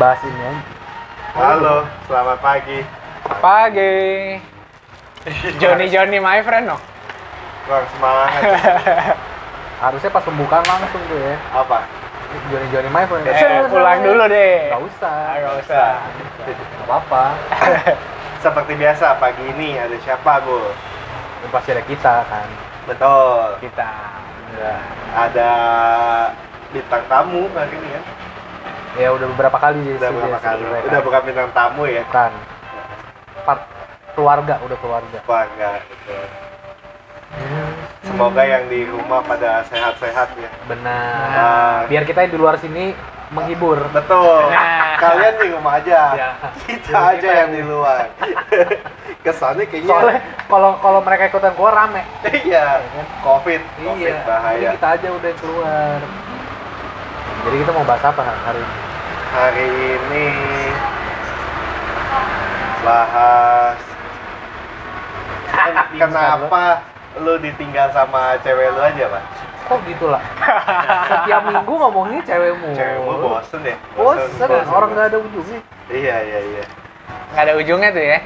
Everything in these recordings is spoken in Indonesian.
bahas ini aja. Halo, selamat pagi. Pagi. Johnny Johnny my friend no. Kurang semangat. Harusnya pas pembukaan langsung tuh ya. Apa? Johnny Johnny my friend. Eh, pulang dulu deh. Gak usah. Gak usah. Gak apa-apa. Seperti biasa pagi ini ada siapa, Bu? Ini pasti ada kita kan. Betul. Kita. Ya. Ada bintang tamu hari ini kan? Ya udah beberapa kali sih. Udah sih, berapa sih, kali? sebenarnya Udah kan. bukan bintang tamu ya? Bukan. Part keluarga, udah keluarga. Bangga. Betul. Semoga yang di rumah pada sehat-sehat ya. Benar. Nah. Biar kita yang di luar sini menghibur. Betul. Nah. Kalian di rumah aja. Ya. Kita Jadi aja kita yang di luar. Kesannya kayaknya Soalnya kalau kalau mereka ikutan keluar rame. iya. Covid, Covid Iya. Jadi bahaya. kita aja udah keluar. Jadi kita mau bahas apa hari ini? Hari ini bahas kenapa lu ditinggal sama cewek lu aja, Pak? Kok gitu lah? Setiap minggu ngomongin cewekmu. Cewekmu bosen ya? Bosen, orang nggak ada ujungnya. Iya, iya, iya. Nggak ada ujungnya tuh ya.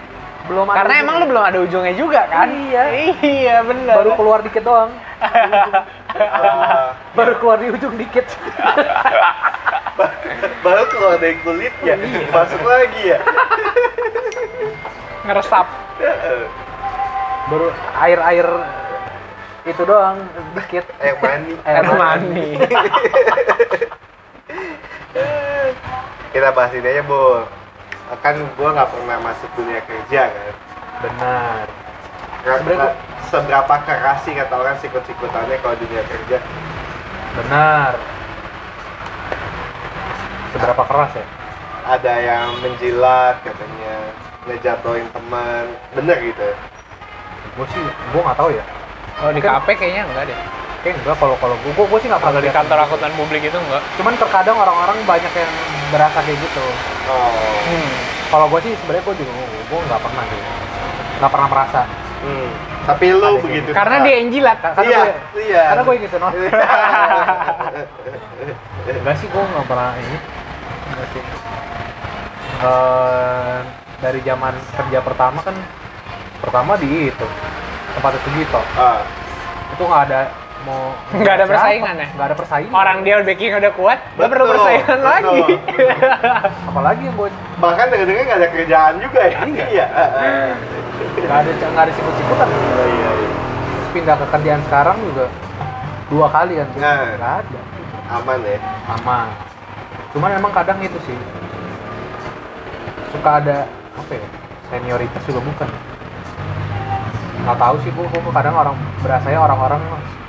Belum ada Karena emang lu ujungnya. belum ada ujungnya juga kan? Iya. Iya benar. baru keluar dikit doang. Eh, Baru keluar di ujung dikit. baru keluar dari kulitnya, Iya. masuk lagi ya. ngeresap. Baru air-air itu doang dikit. Air mani. Air mani. Kita bahas ini aja, Bu. Kan gua nggak pernah masuk dunia kerja kan. Benar. Sebenarnya- seberapa keras sih kata orang sikut-sikutannya kalau dunia kerja? Benar. Seberapa keras ya? Ada yang menjilat katanya, ngejatuhin teman, bener gitu. Gue sih, gue nggak tahu ya. Kalau di Kan- KP kayaknya enggak deh. Kayak enggak kalau kalau gue, gue, sih nggak pernah di kantor akuntan publik itu enggak. Cuman terkadang orang-orang banyak yang berasa kayak gitu. Oh, Hmm. Kalau gue sih sebenarnya gue juga gue nggak pernah sih. Nggak pernah merasa. Hmm. Tapi lu Ada begitu. Karena Pak. dia yang jilat. Karena Iya, gue, iya. karena gue gitu no. Enggak sih gue nggak pernah ini. Enggak sih. Eh, dari zaman kerja pertama kan pertama di itu tempat Sugito Ah, itu nggak ada mau Nggak ada siapa, persaingan ya? nggak ada persaingan Orang dia backing udah kuat, nggak perlu persaingan betul. lagi. apalagi yang gue bahkan dengar-dengar nggak ada kerjaan juga ya. Iya. Iya. nggak ada nggak ada sikut-sikutan Oh, iya, iya. Terus pindah ke kerjaan sekarang juga dua kali kan. Nah. nggak ada Aman ya. aman cuman emang kadang itu sih suka ada apa ya senioritas juga bukan nggak tahu sih bu bu kadang orang berasanya orang-orang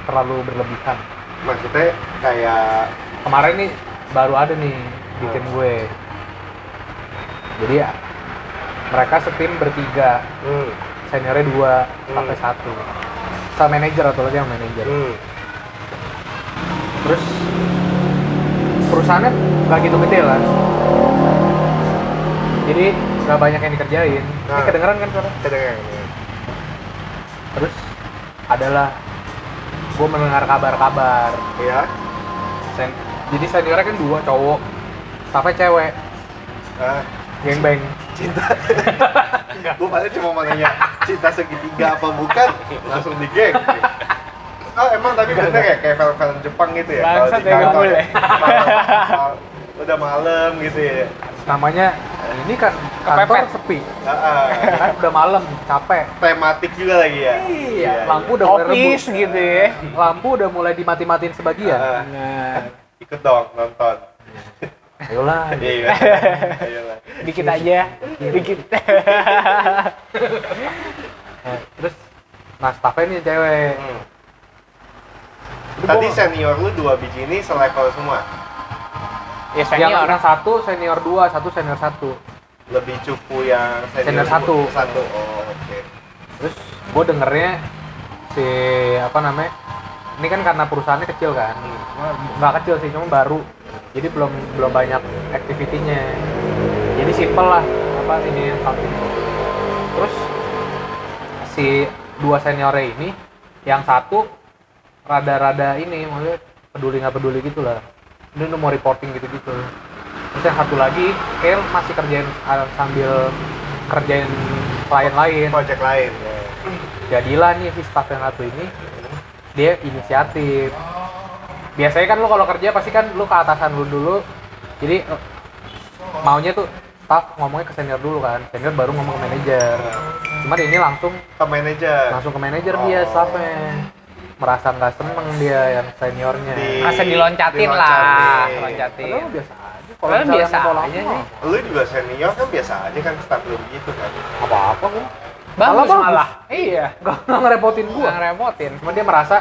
terlalu berlebihan. Maksudnya kayak kemarin nih baru ada nih di tim gue. Jadi ya mereka setim bertiga. Hmm, seniornya dua Hmm. sampai satu. Sama manajer atau lagi yang manajer. Hmm, terus perusahaannya nggak gitu gede lah. Jadi nggak banyak yang dikerjain. Ini Nah. kedengeran kan suara? Kedengeran. terus adalah gue mendengar kabar-kabar. Iya. Sen- jadi seniornya kan dua cowok. Staffnya cewek. Ah, geng bang cinta. Gue padahal cuma mau nanya cinta segitiga apa bukan, langsung di geng. Oh emang tapi bener ya? kayak film-film Jepang gitu ya? kalau di ya, kantor. mal- udah malam gitu ya. namanya ini kan kantor Kepepet. sepi ah. kan udah malam capek tematik juga lagi ya. iya lampu udah mulai Office rebus gitu ya. lampu udah mulai dimati-matiin sebagian Ah, Nah, ikut dong nonton. ayolah Iya. Ayolah. dikit aja, dikit. Eh, terus nah staffnya nih cewek Hmm. Tadi senior lu dua biji ini selevel semua. Ya yang, senior. yang satu senior dua satu senior satu Lebih cupu yang senior, Senior satu. Satu. Oh, oke. terus gue dengernya si apa namanya ini kan karena perusahaannya kecil kan nggak kecil sih cuma baru jadi belum belum banyak aktivitinya jadi simple lah apa ini tapi terus si dua seniornya ini yang satu rada-rada ini maksudnya peduli nggak peduli gitu lah dia udah mau reporting gitu-gitu. Terus yang satu lagi kayak masih kerjain uh, sambil kerjain klien lain. Project lain ya. jadilah nih si staff yang satu ini dia inisiatif. Biasanya kan lu kalau kerja pasti kan lu ke atasan lu dulu. Jadi eh, maunya tuh staff ngomongnya ke senior dulu kan. Senior baru ngomong ke manajer. Cuman ini langsung ke manajer. langsung ke manajer dia Oh. staffnya merasa nggak seneng dia yang seniornya Di- Masa diloncatin lah, diloncatin. loncatin. Padahal biasa aja misalnya biasa aja sih. lu juga senior kan biasa aja kan staff lu gitu kan apa-apa gua Bagus Malah bagus. malah. Iya. nggak nggak ngerepotin gua Nggak repotin. cuma dia merasa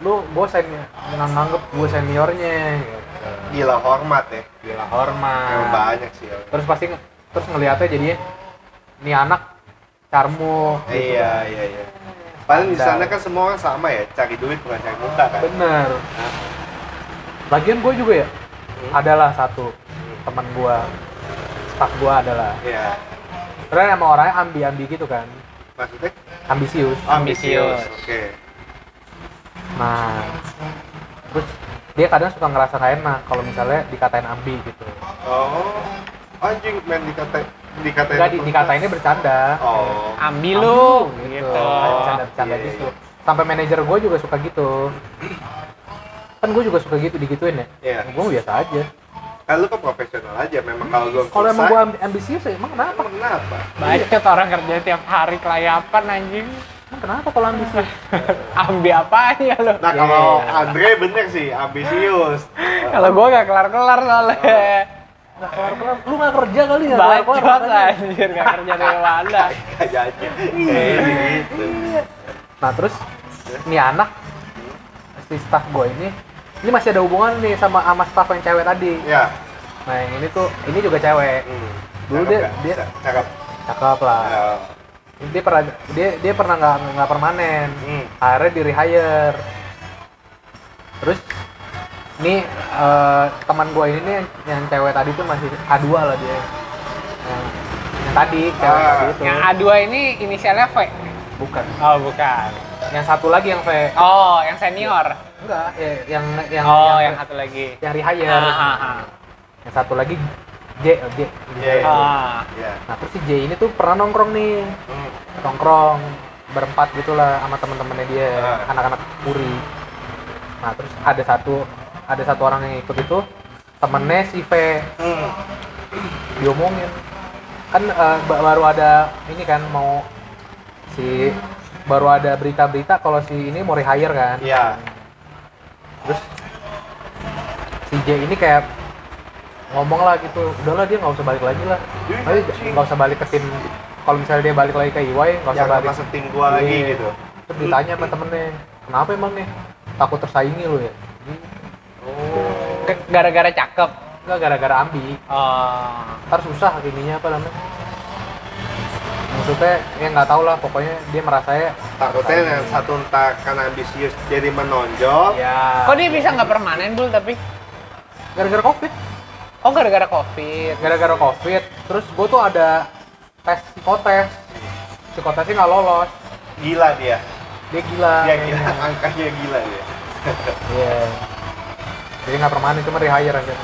lu gue senior nganggep gue seniornya gitu. gila hormat ya gila hormat emang banyak sih ya. terus pasti terus ngeliatnya jadinya ini anak carmu gitu iya kan. iya iya paling di sana kan semua orang sama ya cari duit bukan cari muka kan. Bener lagian gue juga ya adalah satu teman gue staff gue adalah iya. Karena emang orangnya ambi-ambi gitu kan. Maksudnya? Ambisius. Ambisius. oke. Nah terus dia kadang suka ngerasa gak enak kalau misalnya dikatain ambi gitu. Oh anjing main dikata dikatain enggak di, dikatainnya bercanda. Oh. Ambil lu gitu, gitu. bercanda-bercanda Iya, gitu. iya. sampai manajer gue juga suka gitu. Kan gue juga suka gitu digituin ya? Iya. gue biasa aja. Kan lu kan profesional aja memang kalau lu kalau emang gue ambisius ya emang kenapa? Emang kenapa? Bacot orang kerja tiap hari kelayapan anjing. emang kenapa kalau ambisius? Ambil apanya lu? nah kalau Andre bener sih ambisius. Kalau gua nggak kelar-kelar soalnya. Nggak kelar kelar lu nggak kerja kali ya? Bacot anjir nggak kerja dari mana. kayak gitu. Nah terus ini anak si staff gue ini ini masih ada hubungan nih sama sama staff yang cewek tadi. Ya nah yang ini tuh ini juga cewek. Hmm. Dulu Cakep dia- nggak? dia- Ca- cakep. Cakep lah. Ya. dia pernah dia dia pernah nggak nggak permanen. Hmm. akhirnya di rehire. Terus ini eh, teman gue ini nih yang cewek tadi tuh masih A2 lah dia yang, yang tadi cewek Ah, tadi itu Yang A2 ini inisialnya V. bukan Oh, bukan. yang satu lagi yang V Oh, yang senior. enggak ya, yang yang Oh, yang, yang satu lagi. yang rehire Ah, yang satu lagi J oh, J Iya, iya. ah. ya nah terus si J ini tuh pernah nongkrong nih Hmm. nongkrong berempat gitulah sama temen-temennya dia Ah. anak-anak puri nah terus ada satu ada satu orang yang ikut itu temennya si V Hmm. diomongin kan ba- baru ada ini kan mau si baru ada berita-berita kalau si ini mau rehire kan Iya. terus si J ini kayak ngomong lah gitu udahlah dia nggak usah balik lagi lah tapi nggak usah balik ke tim kalau misalnya dia balik lagi ke EY nggak usah Jangan balik masuk tim gua lagi Iya. gitu. terus ditanya sama temennya kenapa emang nih takut tersaingi lu ya. Ke- Gara-gara cakep. enggak gara-gara ambi Oh. ntar susah ininya apa namanya maksudnya ya nggak tahu lah pokoknya dia merasa ya Takutnya yang satu entah karena ambisius jadi menonjol. ya Kok dia bisa nggak permanen dulu tapi? gara-gara covid Oh, gara-gara covid. gara-gara covid terus gue tuh ada tes psikotes psikotesnya nggak lolos Gila dia. dia gila Dia gila. Angkanya gila dia. iya jadi nggak permanen cuma rehire aja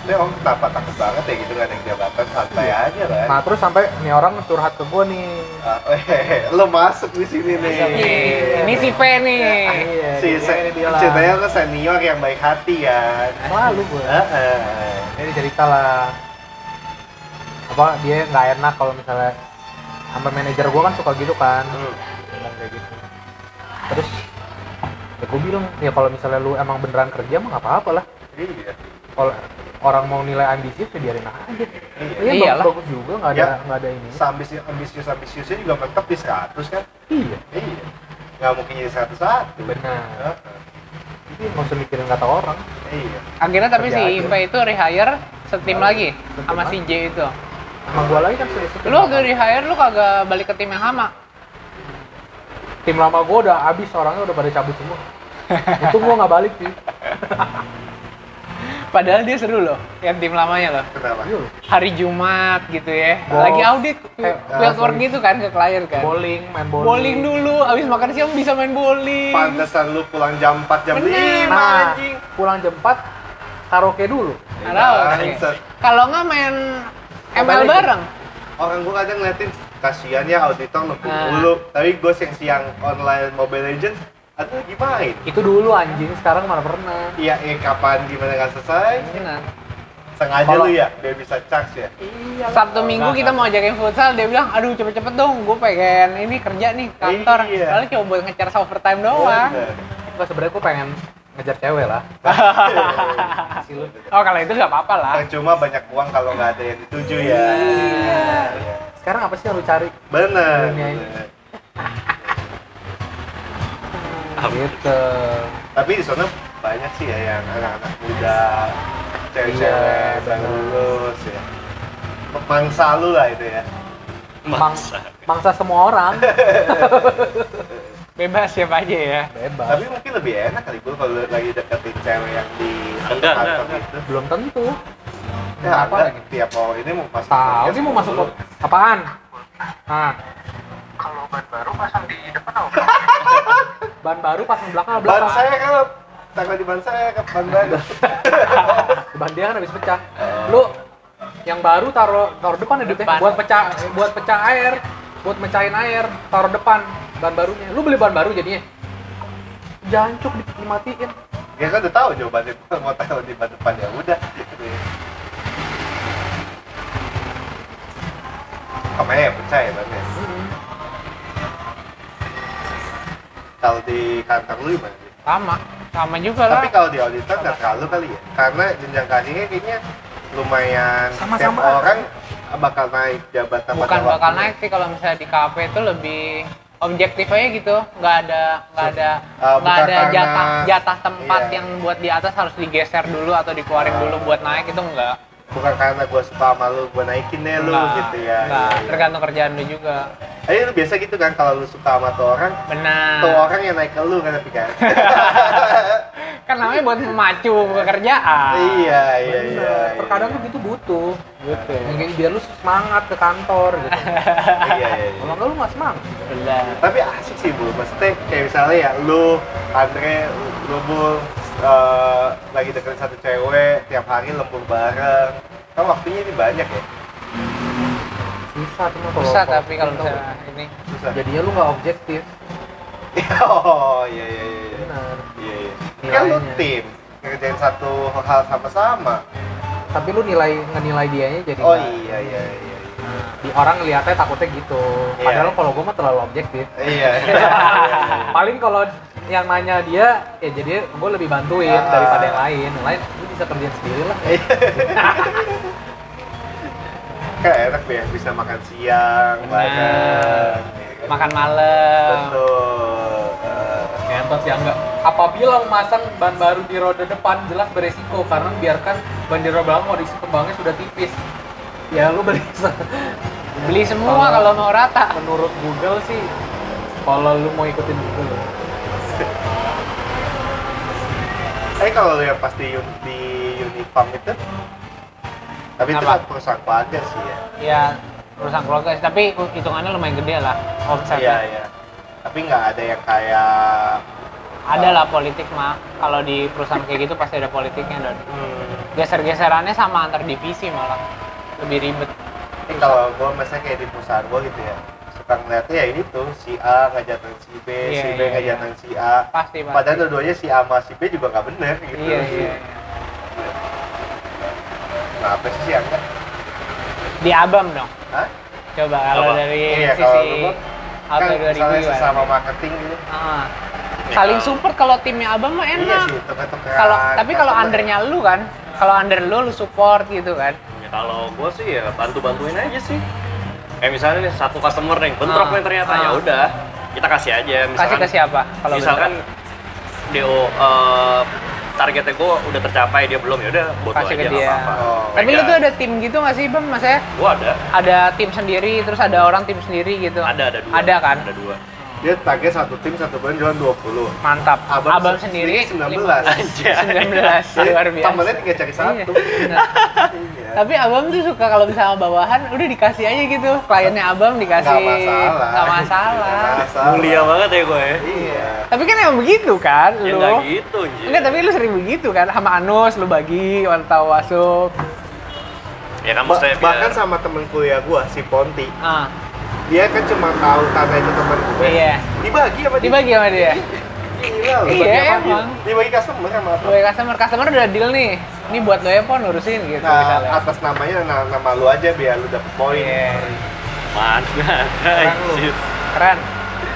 Dia om kenapa takut banget ya gitu kan yang jabatan santai aja kan. nah terus sampai nih orang curhat ke gue nih Ah, eh, lo masuk di sini nih. Ih, Ini si V nih. iya si dia- se- ceritanya lo senior yang baik hati kan. malu gue Heeh. jadi cerita lah apa dia nggak enak kalau misalnya sama manajer gue kan suka gitu kan Hmm. ngomong kayak gitu terus ya gue bilang ya kalau misalnya lu emang beneran kerja mah nggak apa-apa lah Iya. kalau orang mau nilai ambisius ya biarin aja Iya. iya Iyalah. bagus, bagus juga nggak ada Ya. nggak ada ini Ambisius ambisius ambisiusnya juga mentok di 100 kan. iya Iya. Nggak mungkin jadi satu satu. benar Heeh. jadi nggak usah mikirin kata orang Iya. Akhirnya tapi Kerja si. V itu rehire setim lagi sama si J itu. sama gue lagi kan sedikit Lu waktu rehire lu kagak balik ke tim yang sama. Tim lama gue udah habis orangnya udah pada cabut semua itu gue nggak balik sih Padahal dia seru loh, yang tim lamanya loh. Kenapa? Iya. Hari Jumat gitu ya. Golf. Lagi audit Eh, field ah, work sorry. gitu kan ke klien kan. bowling main bowling Bowling dulu, abis makan siang bisa main bowling. Pantesan lu pulang jam 4 jam Bener. 5 nah anjing. pulang jam 4 karaoke dulu. Karaoke. Kalau nggak main ML bareng. Orang gua kadang ngeliatin kasihan ya auditor nunggu Ah. dulu. Tapi gue yang siang online Mobile Legends ada lagi main. Itu dulu anjing, sekarang mana pernah. Iya, eh kapan gimana nggak selesai? Benar. Sengaja Kalau- lu ya, biar bisa charge ya. Iya. Sabtu minggu kita mau ajakin futsal, dia bilang, aduh cepet-cepet dong, gue pengen ini kerja nih kantor. Iya. Soalnya cuma buat ngecar overtime doang. Bener. Enggak sebenarnya gue pengen ngejar cewek lah. Lu. Oh kalau itu nggak apa-apa lah. Cuma banyak uang kalau nggak ada yang dituju ya. Iya. Iya. Sekarang apa sih yang lu cari? Bener. Dunia ini. bener. Gitu. Tapi di sana banyak sih ya yang anak-anak muda, cewek-cewek Iya, baru bener. lulus ya. Mangsa lu lah itu ya. Mangsa. Mangsa semua orang. Bebas siapa aja ya. Bebas. Tapi mungkin lebih enak kali gue kalau lagi deketin cewek yang di Enggak, enggak, enggak. gitu. Belum tentu. Ya, apa ada lagi? tiap oh ini mau masuk Tahu dia mau masuk apaan? Nah, kalau ban baru pasang di depan apa? ban baru pasang belakang atau Ban belakang? saya kan takut di ban saya ke ban baru. Ban dia kan habis pecah. Lu yang baru taruh taruh depan ya ya? Depan. buat pecah buat pecah air, buat mecahin air, taruh depan ban barunya. Lu beli ban baru jadinya. Jancuk di- dimatiin. Ya kan udah tahu jawabannya mau taruh di ban depan ya udah. Kamera ya percaya banget. Kalau di kantor lu gimana? sih? Sama, sama juga lah. Tapi kalau di auditor nggak terlalu kali ya, karena jenjang karirnya kayaknya lumayan Sama-sama. tiap orang bakal naik jabatan Bukan bakal waktunya. naik sih kalau misalnya di KP itu lebih objektif aja gitu, nggak ada nggak ada Ah, nggak bukan ada jatah jatah tempat iya. yang buat di atas harus digeser dulu atau dikeluarin Ah. dulu buat naik itu enggak. Bukan karena gue suka sama lu, gue naikin deh lu Nggak, gitu ya. Iya, iya. tergantung kerjaan lu juga. Ayo lu biasa gitu kan kalau lu suka sama tuh orang, Benar. tuh orang yang naik ke lu kan tapi kan. kan namanya buat memacu pekerjaan. iya iya Bener. iya. Terkadang tuh gitu butuh. Gitu. Yang biar lu semangat ke kantor gitu. Iya iya. iya. Kalau lu nggak semangat. Benar. Tapi asik sih bu, maksudnya kayak misalnya ya lu, Andre, lu Bul, eh, lagi deketin satu cewek, tiap hari lembur bareng, kan waktunya ini banyak ya? Susah cuma kalau kalau tapi kalau misalnya ini Susah. jadinya lu nggak objektif. oh iya iya iya. iya. Benar. Iya iya. Kan lu tim, ngerjain satu hal sama-sama. Tapi lu nilai ngenilai dianya jadi Oh iya iya iya. Iya. di orang ngeliatnya takutnya gitu. Iya. Padahal kalau gua mah terlalu objektif. Iya. iya. Paling kalau yang nanya dia, ya jadi gue lebih bantuin Ah. daripada yang lain. Yang lain lu bisa kerjain sendiri lah. Kan enak deh bisa makan siang Benar. bareng. ya kan? makan malam. Betul. Ngentos ya enggak. Apabila memasang ban baru di roda depan jelas beresiko karena biarkan ban di roda belakang kondisi kembangnya sudah tipis. Ya lu beli Beli semua Kalau- kalau mau rata. menurut Google sih kalau lu mau ikutin Google. Eh kalau lu yang pas di, un- di Unifarm itu tapi itu kan perusahaan keluarga sih ya. Ya perusahaan keluarga sih, tapi hitungannya lumayan gede lah iya omsetnya. iya tapi nggak ada yang kayak Ada lah politik mah. Kalau di perusahaan kayak gitu pasti ada politiknya dan hmm, geser-geserannya sama antar divisi malah lebih ribet. tapi kalau gua misalnya kayak di perusahaan gua gitu ya suka ngeliatnya ya ini tuh si A ngajarin si B, Iya, si B iya, ngajarin si A Pasti pasti. padahal dua-duanya si A sama si B juga nggak bener gitu Iya iya. nah apa sih si A enggak? Di Abam dong. Hah? Coba kalau Apa? dari Iya, kalau sisi lu auto kan 2000 misalnya sesama marketing gitu Ah. Saling support kalau timnya Abang mah iya enak. sih tuker-tukeran Kalau tapi kalau undernya lu kan, kalau under lu lu support gitu kan. Kalau gue sih ya bantu-bantuin aja sih. Kayak misalnya nih satu customer nih bentrok Ah, nih ternyata ah. ya udah kita kasih aja. Misalkan, Kasih ke siapa? Kalau misalkan DO eh, targetnya gue udah tercapai dia belum ya udah buat Kasih ke aja dia. nggak apa-apa. Oh. Tapi lu tuh ada tim gitu nggak sih, Bang? Maksudnya Gue ada, ada tim sendiri, terus ada orang tim sendiri gitu. ada ada dua. Ada kan? Ada dua. Dia target satu tim satu bulan jualan 20 Mantap. Abang Abang, se- sendiri 19. 19 Jadi luar biasa. temennya tinggal cari satu Iya. Iya. Tapi abang tuh suka kalau misalnya bawahan udah dikasih aja gitu. Kliennya abang dikasih. Nggak masalah. Nggak masalah. Mulia banget ya gue. Iya. Tapi kan emang begitu kan Ya lu. nggak gitu, anjir. Enggak, tapi lu sering begitu kan sama Anus lu bagi tahu masuk. Ya kan Ba- maksudnya bahkan biar sama temen kuliah gua si Ponti Ah, dia kan cuma tahu karena itu teman gue iya. dibagi sama dia Dibagi sama dia. Gila Iya, apa emang. dibagi customer sama apa Gue customer customer udah deal nih. Ini buat lo ya pon urusin gitu nah misalnya. atas namanya na- nama lu aja biar lu dapet poin Iya. mana Keren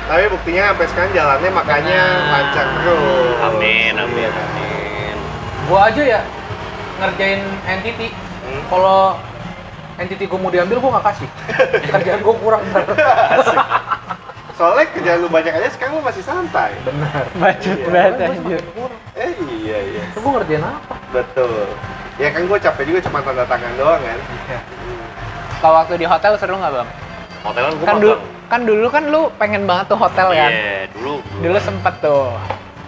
tapi buktinya sampai sekarang jalannya makanya Benar. lancar terus Amin, amin, Iya. amin. Gua aja ya ngerjain entity. Hmm. Kalau entity gua mau diambil gua nggak kasih. Kerjaan gua kurang ntar. soalnya kerjaan lu banyak aja sekarang lu masih santai Benar. Bacot Iya, banget anjir. eh iya iya Terus gua ngerjain apa? betul ya kan gue capek juga cuma tanda tangan doang kan Kalau waktu di hotel seru nggak bang? Hotelan gue Kan dulu kan dulu kan lu pengen banget tuh hotel Iya, kan? dulu. Dulu sempet tuh.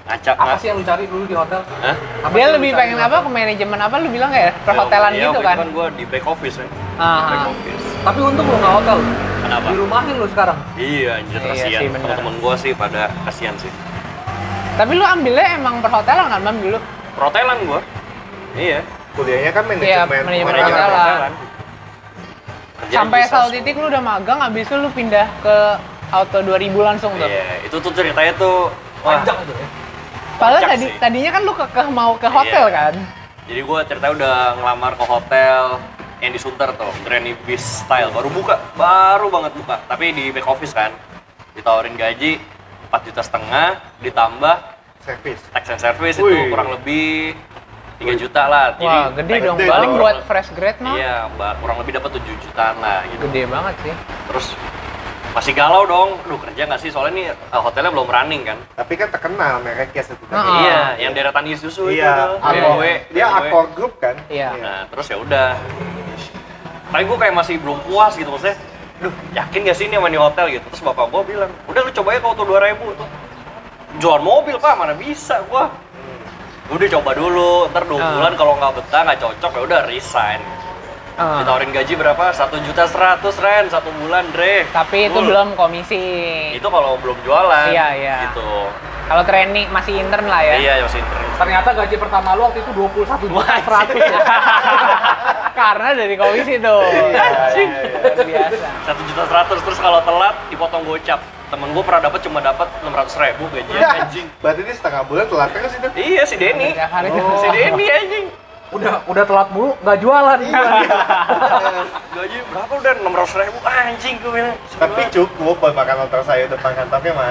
Acak Apa sih yang lu cari dulu di hotel? Hah? Apa Dia lebih pengen apa ke manajemen apa lu bilang ya? Perhotelan Iya, gitu kan? kan gue di back office kan. Ah, Back ah. office. Tapi untung lu nggak hotel. Kenapa? Di rumahin lu sekarang. Iya, anjir Iya kasihan. sih. Temen-temen gue sih pada kasihan sih. Tapi lu ambilnya emang perhotelan kan bang dulu? Perhotelan gue. Iya. kuliahnya kan Iya, manajemen manajemen perhotelan. perhotelan. Kerjaan Sampai satu semua. titik lu udah magang, abis itu lu pindah ke auto 2000 langsung tuh. Iya, itu tuh ceritanya tuh Panjang itu ya. Padahal Kocak tadi sih. tadinya kan lu ke, ke- mau ke hotel Iya. kan? Jadi gue ceritanya udah ngelamar ke hotel yang di Sunter tuh, Granny Beach Style. Baru buka, baru banget buka. Tapi di back office kan, ditawarin gaji 4 juta setengah, ditambah service tax and service Wih. itu kurang lebih 3 juta lah. Jadi Wah, gede dong. dong. Paling buat fresh grade mah. Iya, mbak, kurang lebih dapat 7 jutaan lah gitu. Gede banget sih. Terus masih galau dong, aduh kerja nggak sih? Soalnya nih eh, hotelnya belum running kan. tapi kan terkenal mereknya satu Ah. Iya, yang daerah Tani Susu itu. iya tuh. Accor- BMW, dia BMW. Accor Group kan Iya. Nah, terus ya udah. Tapi gue kayak masih belum puas gitu maksudnya. Duh, yakin gak sih ini sama di hotel gitu? Terus bapak gue bilang, udah lu coba ya ke auto 2000 tuh. Jual mobil pak, mana bisa gua. Udah coba dulu, ntar dua Ah. bulan kalau nggak betah, nggak cocok ya udah resign. Ah. Ditawarin gaji berapa? Satu juta seratus ren satu bulan Dre. Tapi itu Full. belum komisi. Itu kalau belum jualan. Iya, iya. Gitu. Kalau training masih intern lah ya. Iya, masih intern. Ternyata gaji pertama lu waktu itu 21 juta 100 ya. Karena dari komisi tuh. Iya, Luar biasa. Satu juta seratus terus kalau telat dipotong gocap. Temen gue pernah dapat cuma dapat enam ratus ribu gaji anjing. berarti ini setengah bulan telat terus itu Iya si Denny. Tuh. Si Denny anjing. Udah udah telat mulu nggak jualan. Gaji berapa udah enam ratus ribu anjing gue bilang. tapi cukup buat makan lontong sayur depan kantornya mah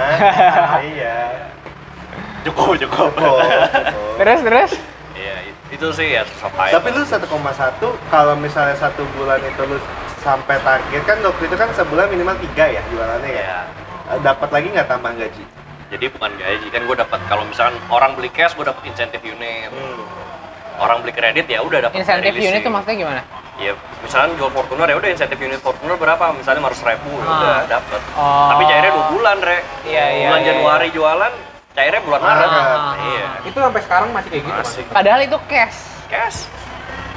iya Cukup cukup. cukup, cukup. Terus terus. Iya itu sih ya payah. tapi lu 1,1 kalau misalnya satu bulan itu lu sampai target kan waktu itu kan sebulan minimal tiga ya jualannya ya Iya. Eh, dapat lagi nggak tambah gaji Jadi bukan gaji kan gue dapat kalau misalkan orang beli cash gue dapat insentif unit. Orang beli kredit ya udah dapat Insentif unit tuh maksudnya gimana? Ya, misalnya jual Fortuner ya udah insentif unit Fortuner berapa? Misalnya 500 ribu, ya Ah. udah dapet. Oh. Tapi cairnya dua bulan, Re. Iya, iya, Bulan iya, Januari jualan, cairnya bulan Maret. Ah. Iya. Itu sampai sekarang masih kayak gitu, Masih. Mas. Padahal itu cash. Cash.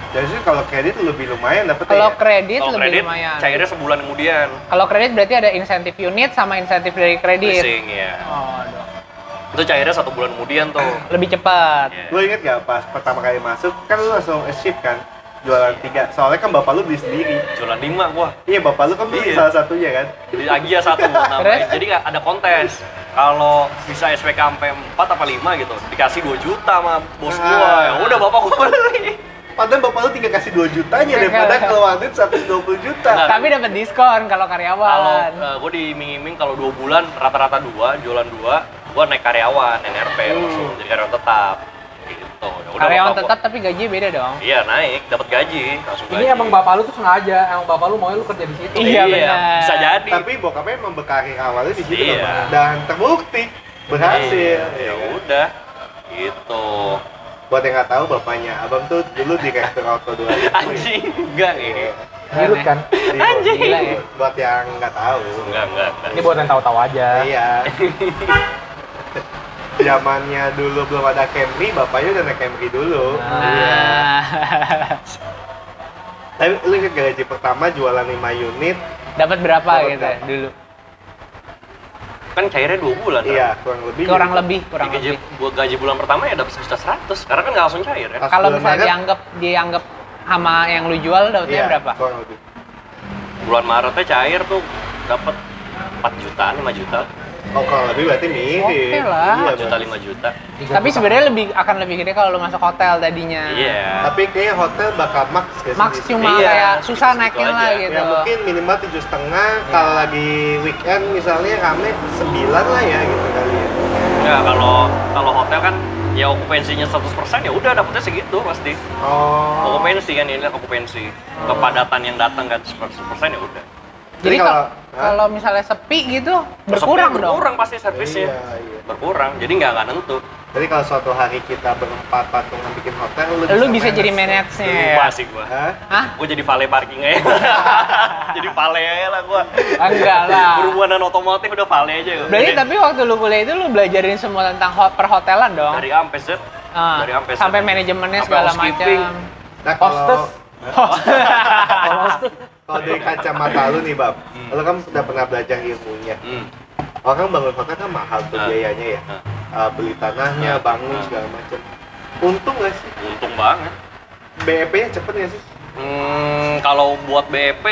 jadi sih kalau kredit lebih lumayan dapet Kalau ya kredit Kalau lebih kredit, lumayan. cairnya sebulan kemudian. Kalau kredit berarti ada insentif unit sama insentif dari kredit. Leasing, ya. Oh, aduh. Itu cairnya satu bulan kemudian tuh. lebih cepat. Iya. lu inget gak pas pertama kali masuk kan lu langsung shift kan jualan tiga soalnya kan bapak lu beli sendiri Jualan lima gua. iya bapak lu kan beli Iya. salah satunya kan Jadi Agia satu namanya. Terus? Jadi nggak ada kontes. Kalau bisa SPK sampai 4 apa 5 gitu, dikasih 2 juta sama bos gua. Ah. Ya udah bapak gua beli. padahal bapak lu tinggal kasih 2 jutanya daripada keluar duit 120 juta Nggak. Tapi dapat diskon kalau Kalau karyawan. uh, gue diiming-iming kalau dua bulan rata-rata dua, jualan dua, gue naik karyawan NRP langsung jadi karyawan tetap. Gitu. Ya udah, karyawan bapak tetap tapi gajinya beda dong. Iya naik, dapat gaji langsung Ini gaji. emang bapak lu tuh sengaja, emang bapak lu mau lu kerja di situ. Iya, benar. Bisa jadi. tapi bokapnya emang berkarir awalnya di situ Iya. Dan terbukti berhasil Iya, ya udah. Gitu. buat yang nggak tahu bapaknya abang tuh dulu direktur auto dua Anjing, enggak ini. Girut kan? Anjing. Gila ya. Buat yang nggak tahu. Enggak, enggak, enggak. Ini buat yang tahu-tahu aja. Iya. Zamannya dulu belum ada Camry, bapaknya udah naik Camry dulu. Nah. Tapi lu gak gaji pertama jualan 5 unit? Dapat berapa gitu berapa? dulu? Kan cairnya dua bulan. kan? Iya, kurang lebih. Kurang gitu. lebih, kurang gaji, lebih. buat gaji bulan pertama ya dapat sejuta seratus. Karena kan nggak langsung cair ya. Kalau misalnya Maret, dianggap dianggap sama yang lu jual dapatnya iya, berapa? Kurang lebih. Bulan Maretnya cair tuh dapat 4 juta, 5 juta, Oh, kurang lebih berarti mirip. Oke lah. Iya, 4 juta. 5 juta. Tiga Tapi sebenarnya lebih akan lebih gede kalau lu masuk hotel tadinya. Iya. Tapi kayaknya hotel bakal max sih Max cuma Iya, kayak susah naikin aja. lah Ya, gitu. Ya mungkin minimal tujuh setengah. Iya. Kalau lagi weekend misalnya rame sembilan lah ya gitu kali ya. Enggak, kalau kalau hotel kan ya okupansinya 100% ya udah dapetnya segitu pasti. Oh. Okupansi kan ini okupansi. Kepadatan yang datang kan 100% ya udah. Jadi Jadi kalau kalau- misalnya sepi gitu berkurang sepi, dong. Berkurang pasti servisnya. Iya, iya. Berkurang. Jadi nggak nggak nentu. Jadi kalau suatu hari kita berempat patungan bikin hotel, lu, Lu bisa jadi manage-nya ya. Lupa sih gua. Hah? Hah? Gue jadi valet parking aja. jadi valet aja lah gua. Enggak lah. Berhubungan otomotif udah valet aja. Berarti Jadi, tapi waktu lu kuliah itu lu belajarin semua tentang ho- perhotelan dong. dari A sampai Z. Ah, dari A sampai Z. sampai manajemennya Sampai segala housekeeping. macam. Nah, kalau Hostess. kalau dari kacamata lu nih, Bab, lu kan udah pernah belajar ilmunya. Hmm. Orang bangun hotel kan mahal tuh Ah. biayanya ya. Ah. Uh, beli tanahnya, Ah. bangun Ah. segala macam. Untung gak sih? Untung banget. BEP-nya cepet gak sih? Hmm, kalau buat BEP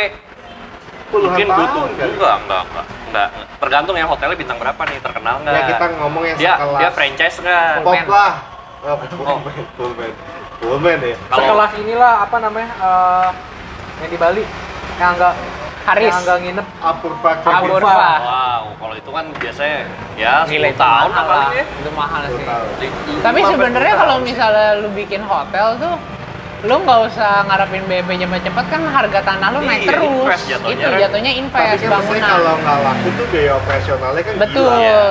Puluhan mungkin tahun butuh kali. enggak, enggak, enggak, enggak. Tergantung ya hotelnya bintang berapa nih, terkenal enggak? Ya kita ngomong yang dia sekelas dia franchise enggak? Full pop lah. Oh, Oh. Full band ya. Kalau Sekelas inilah apa namanya eh, yang di Bali yang enggak Haris. yang enggak nginep Apurva Apurva. wow, kalau itu kan biasanya ya Gila 10 itu tahun lah. ya. Itu mahal sih. Tapi sebenarnya kalau 10 tahun sih. misalnya lu bikin hotel tuh lu nggak usah ngarepin BEP cepet-cepet kan harga tanah lu naik Iya, terus invest jatuhnya, itu jatuhnya Tapi invest maksudnya bangunan kalau nggak laku tuh biaya operasionalnya kan betul gila. Iya.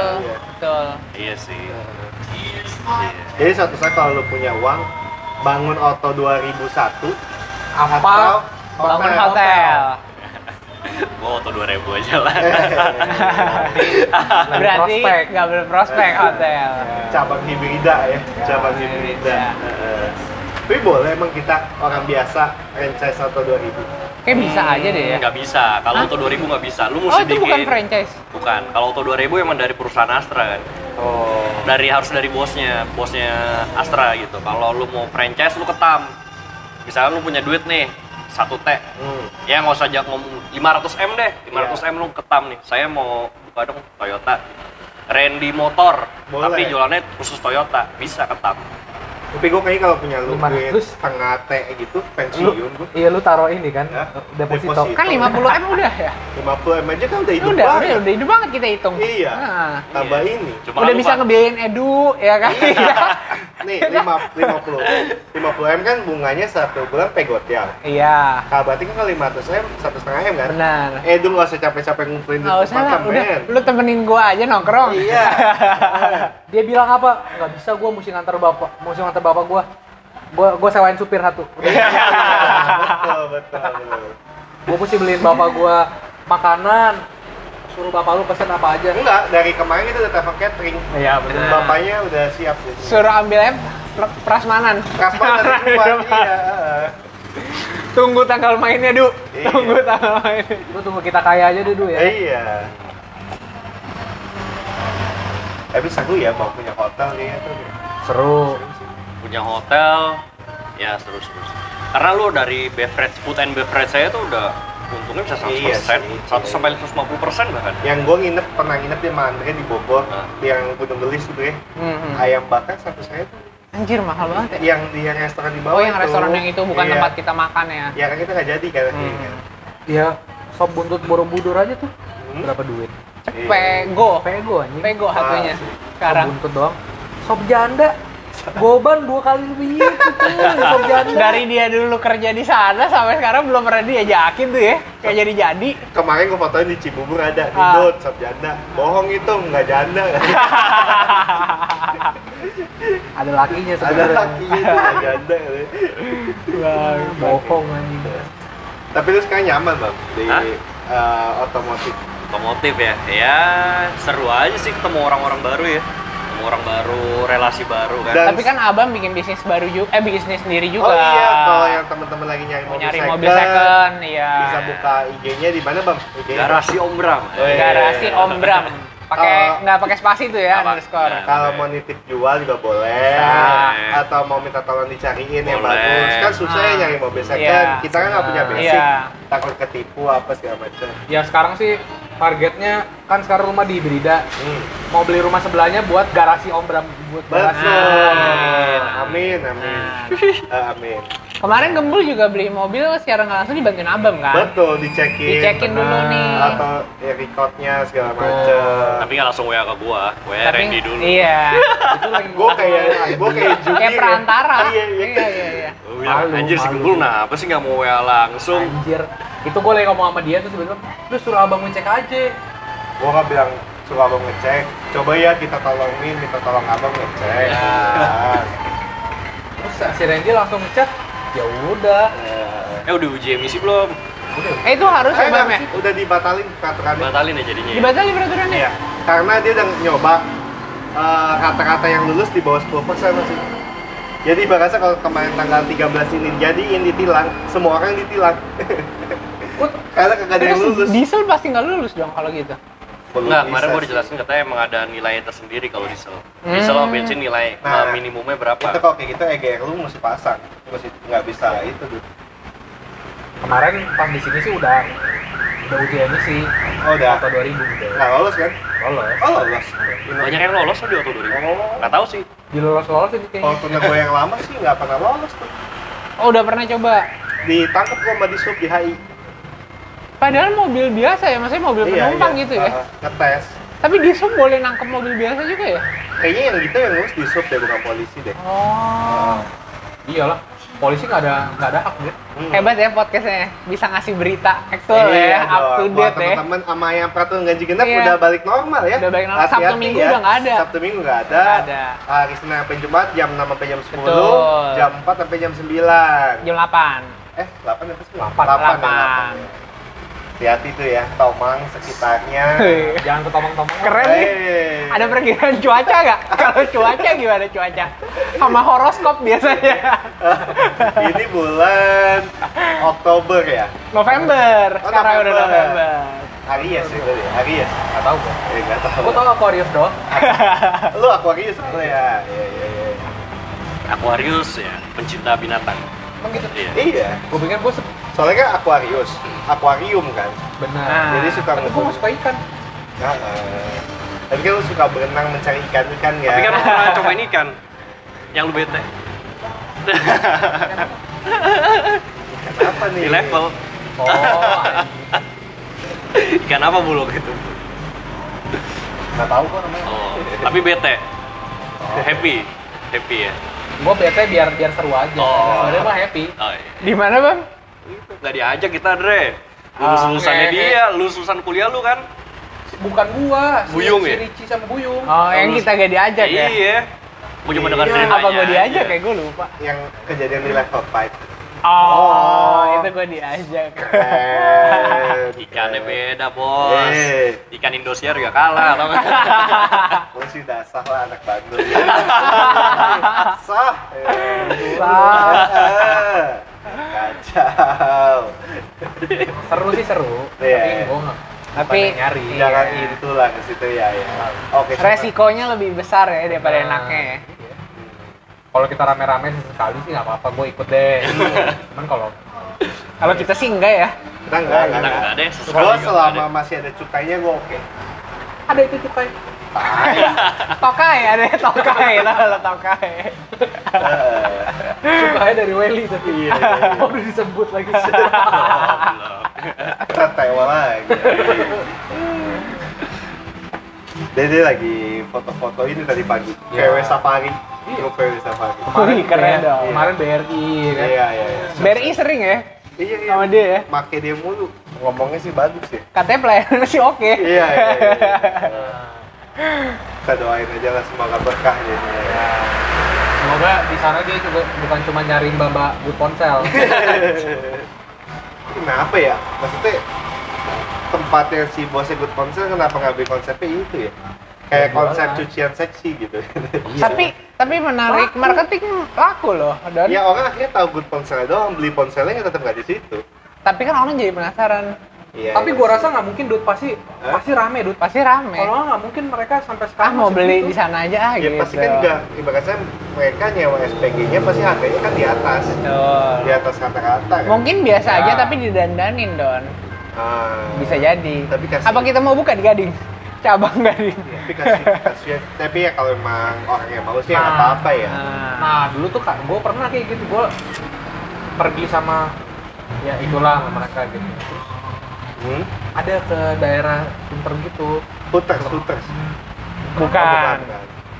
betul Iya sih. Iya. Jadi suatu saat kalau lu punya uang, bangun Auto 2001 apa atau bangun hotel Gua auto 2000 aja lah. Lagi berarti prospek. nggak berprospek hotel cabang hibrida ya, cabang hibrida. Tapi boleh emang kita orang biasa franchise Auto 2000. kayak bisa aja deh ya Nggak bisa. Kalau auto 2000 nggak bisa. Lu oh mesti itu bukan bikin. franchise Bukan. Kalau auto 2000 emang dari perusahaan Astra kan. oh Dari harus dari bosnya, bosnya Astra gitu. Kalau lu mau franchise lu ketam. Misalnya lu punya duit nih, satu T. Hmm. Ya nggak usah jak ngomong 500 M deh. 500 Iya. M lu ketam nih. Saya mau buka dong Toyota. Randy Motor, Boleh. tapi jualannya khusus Toyota, bisa ketam. Tapi gue kayaknya kalau punya lu 500. duit setengah T gitu, lu pensiun gue. iya lu taruh ini kan Ya, deposito, deposito. kan 50 m udah ya 50 M aja kan udah hidup udah udah banget. udah hidup banget kita hitung Iya. Nah, Tambah Iya. ini. Cuma udah lu bisa ngebiayain edu ya kan Nih, 5, 50. 50 M kan bunganya satu bulan pegotial. iya Kalau berarti kan kalau 500 M, satu setengah M kan? benar Eh, dulu nggak usah capek-capek ngumpulin di usah lah tempat, udah lu temenin gua aja nongkrong Iya. dia bilang apa nggak bisa gua mesti ngantar bapak mesti ngantar bapak gua gua gua sewain supir satu. Iya, betul, betul, betul. gua mesti beliin bapak gua makanan suruh bapak lu pesen apa aja Enggak, dari kemarin kita udah telepon catering. iya Dan bapaknya udah siap gitu. suruh ambil prasmanan rumah, iya. tunggu tanggal mainnya du Iya. tunggu tanggal mainnya lu tunggu kita kaya aja dulu ya Iya. Tapi seru ya mau punya hotel nih itu. seru punya hotel, ya terus terus. Karena lu dari beverage, food and beverage saya tuh udah untungnya bisa 100%, Iya sih. 100 sampai 150% bahkan. Yang gue nginep pernah nginep di Mandre di Bogor, Ah. yang Gunung Gelis tuh deh. Hmm. Ayam bakar satu saya tuh anjir mahal banget ya yang di yang restoran di bawah oh yang itu. restoran yang itu bukan Iya. tempat kita makan ya Ya kan kita nggak jadi kan. Hmm. ya sop buntut borobudur aja tuh Hmm. berapa duit Iya. pego pego anjing pego satunya sih. sekarang sop buntut doang sop janda goban dua kali lebih itu tuh dari dia dulu kerja di sana sampai sekarang belum pernah diajakin tuh ya kayak jadi jadi Kemarin gue fotoin di Cibubur ada, di Ah. Dot, janda. Bohong itu, nggak janda. ada lakinya ada sebenarnya lakinya itu nggak janda. bohong anjing Tapi lu sekarang nyaman bang di Hah? eh, otomotif. otomotif ya ya seru aja sih ketemu orang-orang baru ya ketemu orang baru relasi baru kan Dan- Tapi kan abang bikin bisnis baru juga, eh bisnis sendiri juga. Oh iya, kalau yang teman-teman lagi nyari Mau mobil nyari second, mobil second, iya. bisa buka IG-nya di mana bang? IG-nya? garasi Om Bram Oh, iya. Garasi Om Bram. Pakai Oh. nggak pakai spasi tuh ya, Apa? underscore. Nah. Kalau mau nitip jual juga boleh. Bisa. Atau mau minta tolong dicariin yang Boleh. bagus. Kan susah ya Ah. nyari mobil second. Iya. Kita kan nggak punya basic. Iya. Takut ketipu apa segala macam. Ya sekarang sih targetnya kan sekarang rumah di Brida. Hmm. Mau beli rumah sebelahnya buat garasi Om Bram buat garasi. Betul. Amin, amin. Eh, amin. Kemarin Gembul juga beli mobil secara nggak langsung dibantuin abang kan? Betul, dicekin. Dicekin dulu benar. nih. Atau ya, recordnya segala macam. tapi nggak langsung WA ke gua WA Randy dulu Iya. Itu lagi Gue kayak gue kayak jubir. Kayak ya. perantara. Iya, iya. iya, iya. iya. Gua bilang, Malu, anjir si. Gembul kenapa sih nggak mau WA langsung Anjir. Itu gue lagi ngomong sama dia tuh sebenarnya, lu suruh abang ngecek aja. Gue nggak bilang suruh abang ngecek. Coba ya kita tolongin, minta tolong abang ngecek. Ya. Nah, Terus si Randy langsung ngecek, ya udah. eh, udah uji emisi belum Udah. Eh itu harus ya Eh, Bam ya? udah dibatalin peraturannya. batalin ya jadinya ya? Dibatalin peraturannya? Iya. Karena dia udah nyoba eh, kata-kata yang lulus di bawah 10% masih. Jadi bahasa kalau kemarin tanggal 13 ini jadiin ditilang, semua orang ditilang. Karena kagak ada yang lulus. diesel pasti nggak lulus dong kalau gitu. Enggak, kemarin gua sih. dijelasin katanya emang ada nilai tersendiri kalau diesel. Hmm. Diesel sama bensin nilai Nah, uh, minimumnya berapa? Itu kalau kayak gitu EGR lu mesti pasang. Mesti nggak bisa itu tuh. Kemarin pas di sini sih udah udah uji emisi. Oh, udah. Auto 2000 gitu. Nggak lolos kan? Lolos. Oh lolos. Banyak yang lolos loh di Auto 2000. Nggak tahu sih. Di lolos lolos Kalau kayaknya. punya gue yang lama sih nggak pernah lolos tuh. Oh udah pernah coba. Ditangkap gua sama di sub di HI. Padahal mobil biasa ya, maksudnya mobil penumpang gitu ya. Uh, ngetes. Tapi di sub boleh nangkep mobil biasa juga ya? Kayaknya yang gitu yang ngurus di sub deh bukan polisi deh. Oh. Iyalah. Polisi nggak ada nggak ada hak dia. Hmm. Hebat ya podcastnya, bisa ngasih berita actual Iya ya, up to Buat date ya. teman-teman sama yang peraturan ganjil genap Iya. udah balik normal ya. Udah balik normal. Sabtu Minggu ya. udah nggak ada. Sabtu minggu nggak ada. Nggak ada. Hari Senin sampai Jumat jam 6 sampai jam 10, Betul. jam 4 sampai jam 9. Jam 8. Eh, 8 apa sih? Delapan. 8. Delapan. Hati-hati tuh ya, Tomang sekitarnya. Jangan ketomong-tomong. Keren nih. Ada perkiraan cuaca nggak? Kalau cuaca gimana cuaca? Sama horoskop biasanya. Ini bulan Oktober ya. November. Oh, Sekarang udah November. November. Aries ya tadi. Aries. Nggak tahu gue. Eh, nggak tahu. Gue tau Aquarius doang. Lu Aquarius soalnya ya. Iya, iya, iya. Aquarius ya, pencinta binatang. Emang gitu. Iya. Iya. Gue pikir gue Soalnya kan Aquarius, akuarium kan. benar. Nah. Jadi suka Tapi gue suka ikan. Nah, eh. tapi kan lu suka berenang mencari ikan-ikan ya. Tapi kan lu pernah cobain ikan yang lu bete Kenapa nih? di level. Oh. Ikan apa bulog itu? Nggak tahu kok namanya. Oh, tapi bete. Happy. Happy ya. gue bete biar biar seru aja. Oh. Sebenarnya mah happy. Oh, iya. Di mana bang? Gak diajak kita, Dre. Lulus-lulusannya Oke. dia, lulus-lulusan kuliah lu kan? Bukan gua, si, Buyung si ya? Ricci sama Buyung. Oh, yang kita gak diajak ya? Iya. Gue cuma dengar Iya, ceritanya. Apa gue diajak aja. ya? Gue lupa. Yang kejadian di level 5. Oh, Oh. itu gue diajak. Keren. Ikannya beda, bos. Eh, Ikan Indosiar juga kalah, gue sih dasar lah anak Bandung. Sah. Eh, Sah. eh. Kacau. Seru sih seru. Iya. Tapi gue. Tapi nyari. Jangan Iya. itu lah ke situ ya. ya. Oke. resikonya lebih besar ya daripada Nah, enaknya ya. Kalau kita rame-rame sesekali sih nggak apa-apa, gue ikut deh. Cuman kalau Kalau kita sih enggak ya. Kita enggak, enggak. enggak deh. Gue juga selama masih ada cukainya gue oke. ada itu cukai. Tokai ada tokai lah lo tokai. Cukai dari Welly tapi. Iya, iya, iya. Udah disebut lagi. deh. Kita tewa lagi. Dia, dia lagi foto-foto ini tadi pagi. Iya. VW Safari. Iya. VW Safari. Kemarin Wih, keren dong. Kemarin BRI kan. Iya, iya, iya. BRI sering ya Iya, iya. sama dia ya. Make dia mulu. Ngomongnya sih bagus ya. Katanya pelayanan sih oke. Iya, iya, iya. iya. Kita doain aja lah semoga berkah jadinya. ya. Semoga di sana dia juga bukan cuma nyariin baba but ponsel. kenapa ya maksudnya tempatnya si bosnya good ponsel kenapa ngambil konsepnya itu ya kayak Ya, konsep jualan. cucian seksi gitu Tapi tapi menarik marketing laku loh. Dan ya orang akhirnya tahu good ponselnya doang beli ponselnya tetap nggak di situ tapi kan orang jadi penasaran. Iya, Tapi iya. gua rasa nggak mungkin Dut pasti pasti rame Dut. Pasti rame. Kalau nggak mungkin mereka sampai Ah sekarang mau masih beli begitu. di sana aja ah ya gitu. pasti kan juga ibaratnya mereka nyewa SPG-nya pasti harganya kan di atas Betul. di atas kata-kata kan Mungkin biasa Ya. aja tapi didandanin don. Ah. Bisa jadi. Tapi kasih- Apa kita mau buka di Gading? Cabang Gading. tapi kasih kasih tapi ya kalau emang orang yang mau sih ya nggak Nah. apa-apa ya Nah, Nah dulu tuh kak, gue pernah kayak gitu, gue pergi sama ya itulah sama mereka gitu. Terus hmm? ada ke daerah Sunter gitu, Hooters, Hooters. bukan. bukan.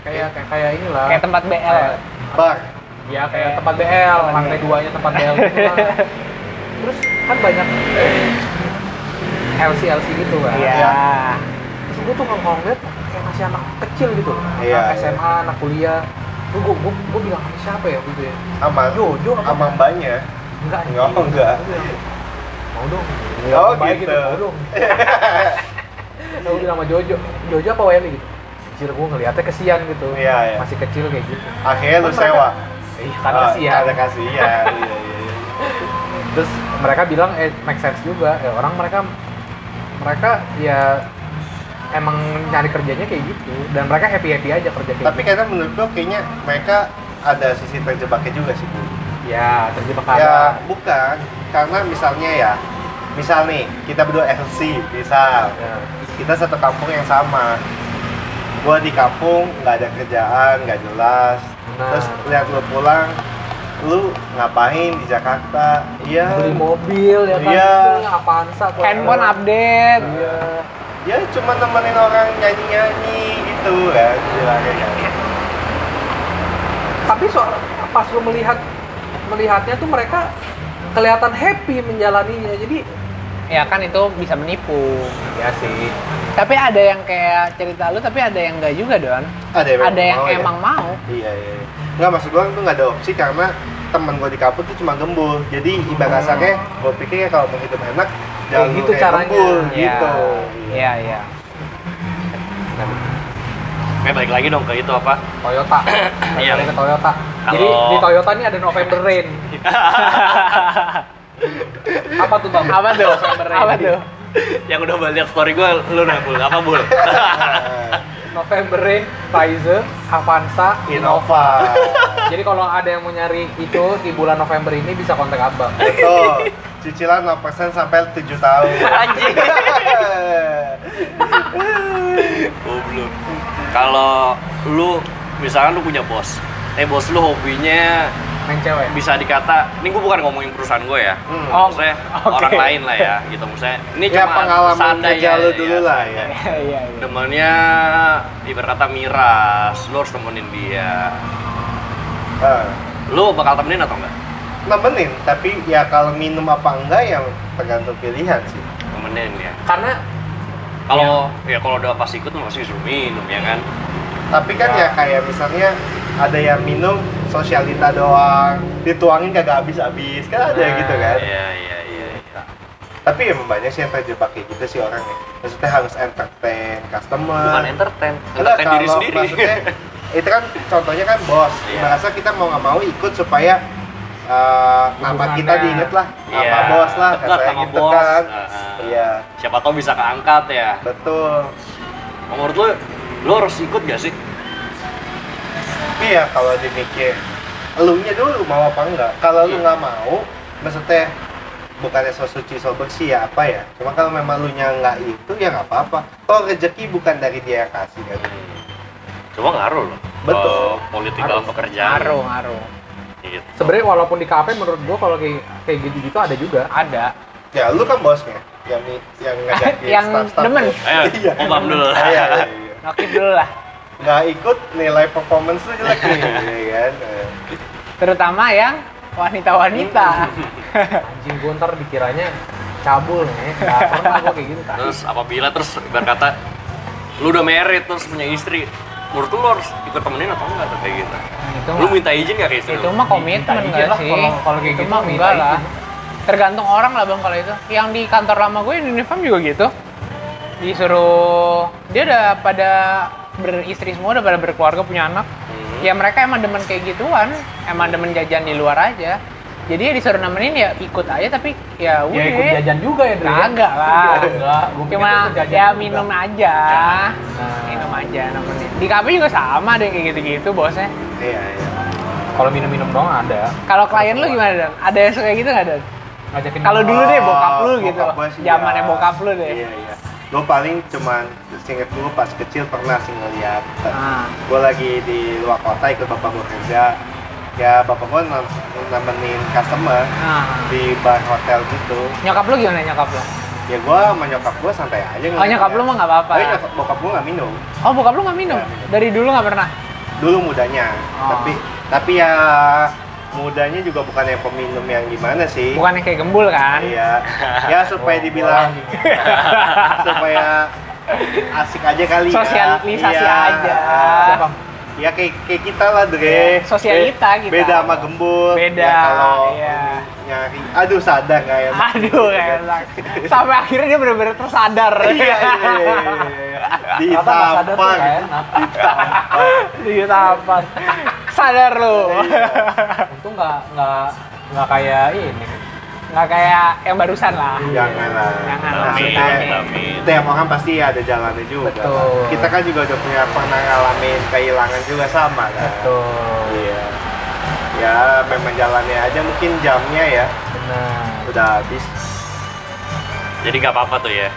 kayak kayak kayak inilah. Kayak tempat BL. Kayak- Bar. Ya kayak tempat BL, Tempat lantai BL. duanya tempat BL gitu lah. Terus kan banyak LC LC gitu kan. Iya. Terus gue tuh kalau ngeliat kayak masih anak kecil gitu, Iya, anak iya. SMA, anak kuliah. Gue gue gue, gue bilang sama siapa ya gitu ya? Sama Jojo sama mbaknya. Enggak, Oh, enggak. Gua bilang, Mau dong. Oh, Baik gitu. Mau dong. Gue bilang sama Jojo, Jojo apa Welly gitu. Anjir gue ngeliatnya kesian gitu. Iya, iya. Masih kecil kayak gitu. Akhirnya lu sewa. Iya, kan Oh, kesian. Karena kasihan. Iya, iya, iya. Terus mereka bilang eh make sense juga. Ya, orang mereka mereka ya emang nyari kerjanya kayak gitu dan mereka happy happy aja kerja kayak Tapi gitu. karena menurut gua kayaknya mereka ada sisi terjebaknya juga sih, Bu. ya terjebak Ya, bukan. Karena misalnya ya, misal nih, kita berdua LC, misal. Ya. kita satu kampung yang sama gua di kampung nggak ada kerjaan nggak jelas Nah. terus lihat lu pulang lu ngapain di Jakarta iya beli mobil ya kan Iya. Avanza. Handphone update. Iya. ya cuma nemenin orang nyanyi nyanyi gitu kan bilangnya kan tapi soal pas lu melihat melihatnya tuh mereka kelihatan happy menjalaninya jadi Ya kan itu bisa menipu. ya sih Tapi ada yang kayak cerita lu tapi ada yang enggak juga don. ada yang, Ada yang mau ya? emang mau. iya iya iya. nggak maksud gua tuh nggak ada opsi karena temen gua di kampung tuh cuma gembul jadi ibarat kasarnya gua pikir ya kalau mau hidup enak jangan gitu kayak caranya. gembul Iya. gitu Iya iya. Oke, balik lagi dong ke itu apa? Toyota Iya. Balik ke Toyota jadi di Toyota ini ada November Rain apa tuh bang Apa tuh? November Rain Apa tuh? Yang udah lihat story gue, lu nah, Bul. Apa, Bul? November Rain Pfizer Avanza Innova jadi kalau ada yang mau nyari itu di bulan November ini bisa kontak abang Betul. Cicilan 0% sampai 7 tahun. Anjing. Goblok. Kalau lu misalkan lu punya bos, eh bos lu hobinya main cewek bisa dikata, ini gue bukan ngomongin perusahaan gue ya, Hmm. Oh, maksudnya oke. orang lain lah ya, gitu maksudnya. Ini ya cuma pengalaman kerja lu ya, dulu lah ya. Iya. iya. Temennya ibarat kata miras, lu harus temenin dia. Nah, Lu bakal temenin atau enggak? nemenin, tapi ya kalau minum apa enggak yang tergantung pilihan sih. Temenin ya. karena Kalau ya kalau udah pas ikut masih disuruh minum ya kan. Tapi kan ya, kayak misalnya ada yang minum sosialita doang, dituangin kagak habis-habis, kan ada Nah, gitu kan. Iya iya iya. iya. Tapi emang banyak sih yang terjebak kayak gitu sih orangnya. Maksudnya harus entertain customer. Bukan entertain, Enggak, entertain diri kalau sendiri. maksudnya itu kan contohnya kan bos. Iya. Merasa kita mau nggak mau ikut supaya uh, nama kita diinget lah, Iya, nama bos lah, dekat katanya sama gitu bos. kan. Heeh. Iya, Siapa tahu bisa keangkat ya. betul. Menurut lu, lu harus ikut gak sih? Tapi ya kalau dimikir, elunya dulu mau apa enggak? Kalau lu Iya. nggak mau, maksudnya bukannya so suci so bersih ya apa ya? Cuma kalau memang lu nya nggak itu ya nggak apa-apa. Toh rezeki bukan dari dia yang kasih kan. Cuma ngaruh loh. Betul. Ke Politik Ngaruh. dalam pekerjaan. Ngaruh ngaruh. Gitu. sebenarnya walaupun di kafe menurut gua kalau kayak kayak gitu-gitu ada juga Ada. Ya lu kan bosnya, yang yang ngajakin Yang staff-staff demen. lu. Ayo, Iya. Dulu. Iya, iya, iya. Nokip dulu lah. nggak ikut nilai performance lu jelek nih ya kan Eh, Terutama yang wanita-wanita. anjing gua ntar dikiranya cabul nih nggak pernah gua kayak gitu Terus apabila terus ibarat kata lu udah married terus punya istri, menurut lu, harus ikut temenin atau enggak tuh kayak gitu? itu Lu minta izin gak ke istri itu lu? mah komitmen Minta izin enggak lah sih? kalau- kalau kayak itu gitu mah minta enggak lah. izin. tergantung orang lah bang kalau itu yang di kantor lama gue di Unifam juga gitu disuruh dia udah pada beristri semua udah pada berkeluarga punya anak Hmm. ya mereka emang demen kayak gituan emang demen jajan di luar aja jadi ya disuruh nemenin ya ikut aja tapi ya udah Ya ikut jajan juga ya? Kagak lah. Enggak, gua pikir cuma ya juga. minum aja Nah. minum aja nemenin di kafe juga sama deh kayak gitu-gitu bosnya Iya, iya. Kalau minum-minum doang ada. kalau klien lu gimana dan ada yang suka gitu nggak dan Ngajakin kalau dulu deh bokap lu gitu bokap sih, zamannya ya. bokap lu deh Iya, iya. Gue paling cuman singkat gue pas kecil pernah sih ngeliat. Ah. Gue lagi di luar kota ikut bapak gue kerja. Ya bapak gue nemenin customer Ah. di bar hotel gitu. nyokap lu gimana nyokap lu Ya gue sama nyokap gue santai aja oh nyokap lu mah nggak apa-apa Tapi nyokap, bokap gue nggak minum. oh bokap lu nggak minum Nggak minum. dari dulu nggak pernah Dulu mudanya. Oh. Tapi tapi ya mudanya juga bukan yang peminum yang gimana sih. bukan yang kayak gembul kan Iya. Ya supaya dibilang supaya asik aja kali ya. Sosialisasi Iya. aja. Siapa? Ya kayak kayak kita lah Dre. Sosialita Be- kita. Beda sama gembul. Beda, Ya, kalau iya. nyari aduh sadar nggak ya. aduh enak sampai akhirnya dia bener-bener tersadar Iya, iya, iya, iya, iya. Tuh Ditampar. kan. ditampar sadar lu Iya. Untung nggak nggak nggak kayak ini. nggak kayak yang barusan lah Jangan lah. Jangan lah. Maksudnya, Amin, amin. Tiap orang pasti ada jalannya juga. Betul. Kita kan juga udah punya pernah ngalamin kehilangan juga sama kan. Betul. Iya. Ya memang jalannya aja mungkin jamnya ya Benar. udah habis. Jadi nggak apa-apa tuh ya.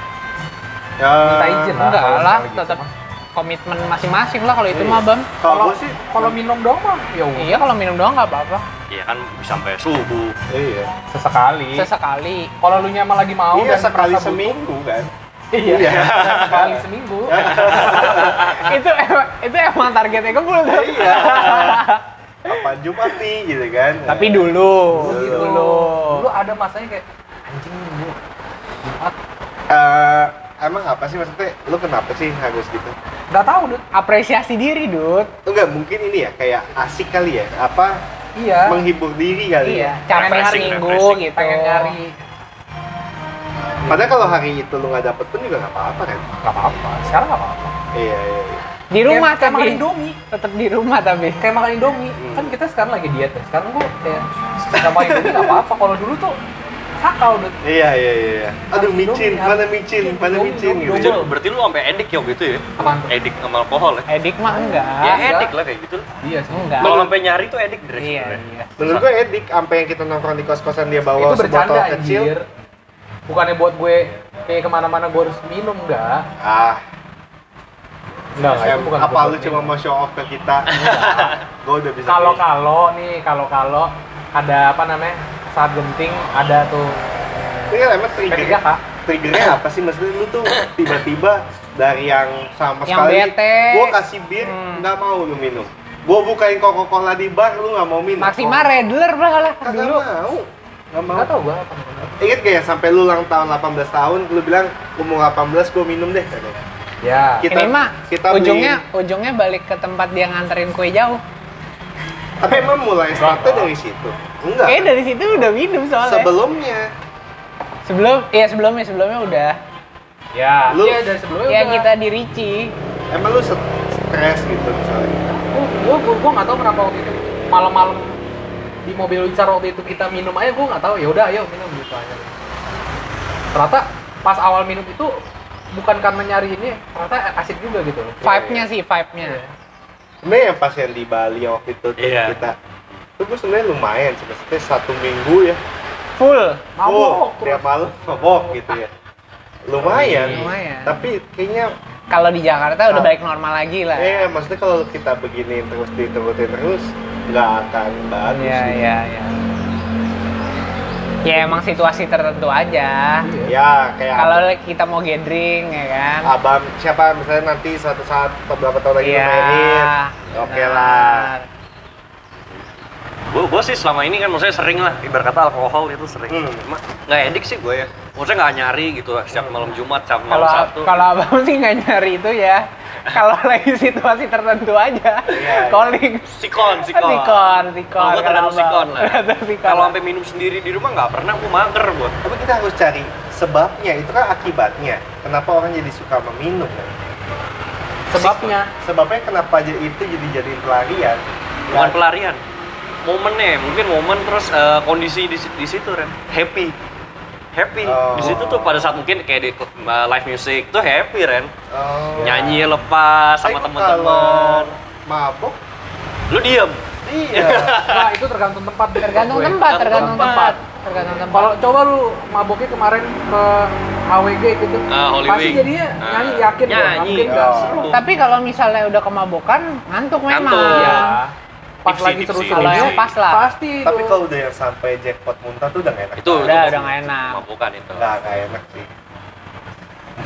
Ya, Minta izin lah. enggak lah gitu tetap. Komitmen masing-masing lah kalau itu Iya. mah bam Kalau gue sih Kalau minum doang mah ya udah. iya kalau minum doang nggak apa-apa Iya kan bisa sampai subuh. iya. sesekali. sesekali Kalau lu nya emang lagi mau Iya dan sekali merasa butuh, seminggu kan. Iya. Iya. sekali seminggu. itu emang itu emang targetnya kebul tuh Iya. Apa Jumat nih gitu kan. tapi dulu Dulu. dulu Dulu ada masanya kayak anjing. Jumat. Eh, emang apa sih maksudnya? Lu kenapa sih harus gitu? Gak tahu deh. apresiasi diri dud Enggak, mungkin ini ya kayak asik kali ya. Apa Iya. menghibur diri kali iya ya. cara hari Refreshing, minggu refreshing. gitu pengen nyari Padahal kalau hari itu lu nggak dapet pun juga nggak apa-apa kan. nggak apa-apa. Sekarang nggak apa-apa. Iya, iya, iya. di rumah kayak, kayak makan tapi Indomie. tetap di rumah tapi Kayak makan Indomie. Hmm. Kan kita sekarang lagi diet ya. Sekarang gua kayak nggak makan Indomie nggak apa-apa. Kalau dulu tuh sakau deh. Iya, iya, iya. iya. Aduh, Harus micin, mana micin, mana micin gitu. Indomie. Berarti, lu sampai edik ya gitu ya? Apaan? Edik sama alkohol ya? edik mah enggak ya edik lah kayak gitu. Iya sih. enggak Kalau sampai nyari tuh edik direct iya iya Menurut gue edik, sampai yang kita nongkrong di kos-kosan dia bawa Itu sebotol bercanda kecil. anjir. Bukannya buat gue kayak ke mana-mana gue harus minum enggak? Ah, Enggak, Itu bukan apa lu cuma mau show off ke kita? gue udah bisa. kalau kayak- kalau nih kalau kalau ada apa namanya saat genting ada tuh kan emang trigger, P3K triggernya apa sih? Maksudnya lu tuh tiba-tiba dari yang sama Yang sekali bete. gue kasih bir, Hmm. nggak mau lu minum. Gue bukain Coca-Cola di bar, lu nggak mau minum. maksimal redler lah Kagak dulu mau. Nggak mau. nggak tahu gue apa Ingat gak ya sampai lu ulang tahun 18 tahun, lu bilang umur 18 gue minum deh. katanya. ya Kita- ini mah kita beli- ujungnya ujungnya balik ke tempat dia nganterin kue jauh Tapi emang mulai startnya dari situ. Enggak. Kayaknya dari situ udah minum soalnya Sebelumnya. sebelum iya sebelumnya sebelumnya udah ya Lu- iya dari sebelumnya ya udah. kita di Ricci Emang lu st- stres gitu misalnya. gua gua gua nggak tahu kenapa waktu itu malam-malam di mobil Wicar waktu itu kita minum aja gua nggak tahu ya udah ayo minum gitu aja ternyata pas awal minum itu bukan karena nyari ini ternyata asik juga gitu loh vibe-nya sih vibe-nya Sebenarnya yang pas yang di Bali waktu itu tuh Iya. kita itu gue sebenarnya lumayan sih maksudnya satu minggu ya full Oh, tiap malam mabok gitu ya lumayan Lumayan. tapi kayaknya kalau di Jakarta udah Ah. balik normal lagi lah eh maksudnya kalau kita begini terus diterusin terus nggak akan bagus Iya, iya, iya. Ya emang situasi tertentu aja. ya kayak Kalau kita mau gathering ya kan. abang siapa misalnya nanti suatu saat atau beberapa tahun lagi lu married oke lah benar. Gue gue sih selama ini kan maksudnya sering lah ibarat kata alkohol itu sering Hmm. cuma nggak edik sih gue ya maksudnya nggak nyari gitu lah setiap malam jumat setiap malam sabtu kalau abang sih nggak nyari itu ya. kalau lagi situasi tertentu aja. Iya. Calling. sikon sikon Sikon, sikon. gue Kalau sikon lah kalau sampai minum sendiri di rumah nggak pernah gue mager gue Tapi kita harus cari sebabnya, itu kan akibatnya. Kenapa orang jadi suka meminum kan? sebabnya Sebabnya kenapa aja itu jadi jadiin pelarian? bukan pelarian momennya mungkin momen terus eh, kondisi di, di situ Ren happy happy Oh. di situ tuh pada saat mungkin kayak di eh, live music tuh happy Ren Oh. nyanyi lepas sama teman-teman mabok, lu diem iya. nah itu tergantung tempat Tergantung tempat, tergantung tempat. Tergantung tempat. kalau coba lu maboknya kemarin ke AWG gitu Ah, Holy pasti Wing. jadinya nyanyi yakin gua, Nyanyi. mungkin nggak Oh. seru Tapi kalau misalnya udah kemabukan, ngantuk memang. Ngantuk. Iya. Pas Tipsi, lagi seru-serunya pas lah. pasti Tapi kalau udah yang sampai jackpot muntah tuh udah gak enak. itu Udah, itu udah nggak enak. bukan itu nggak enak sih.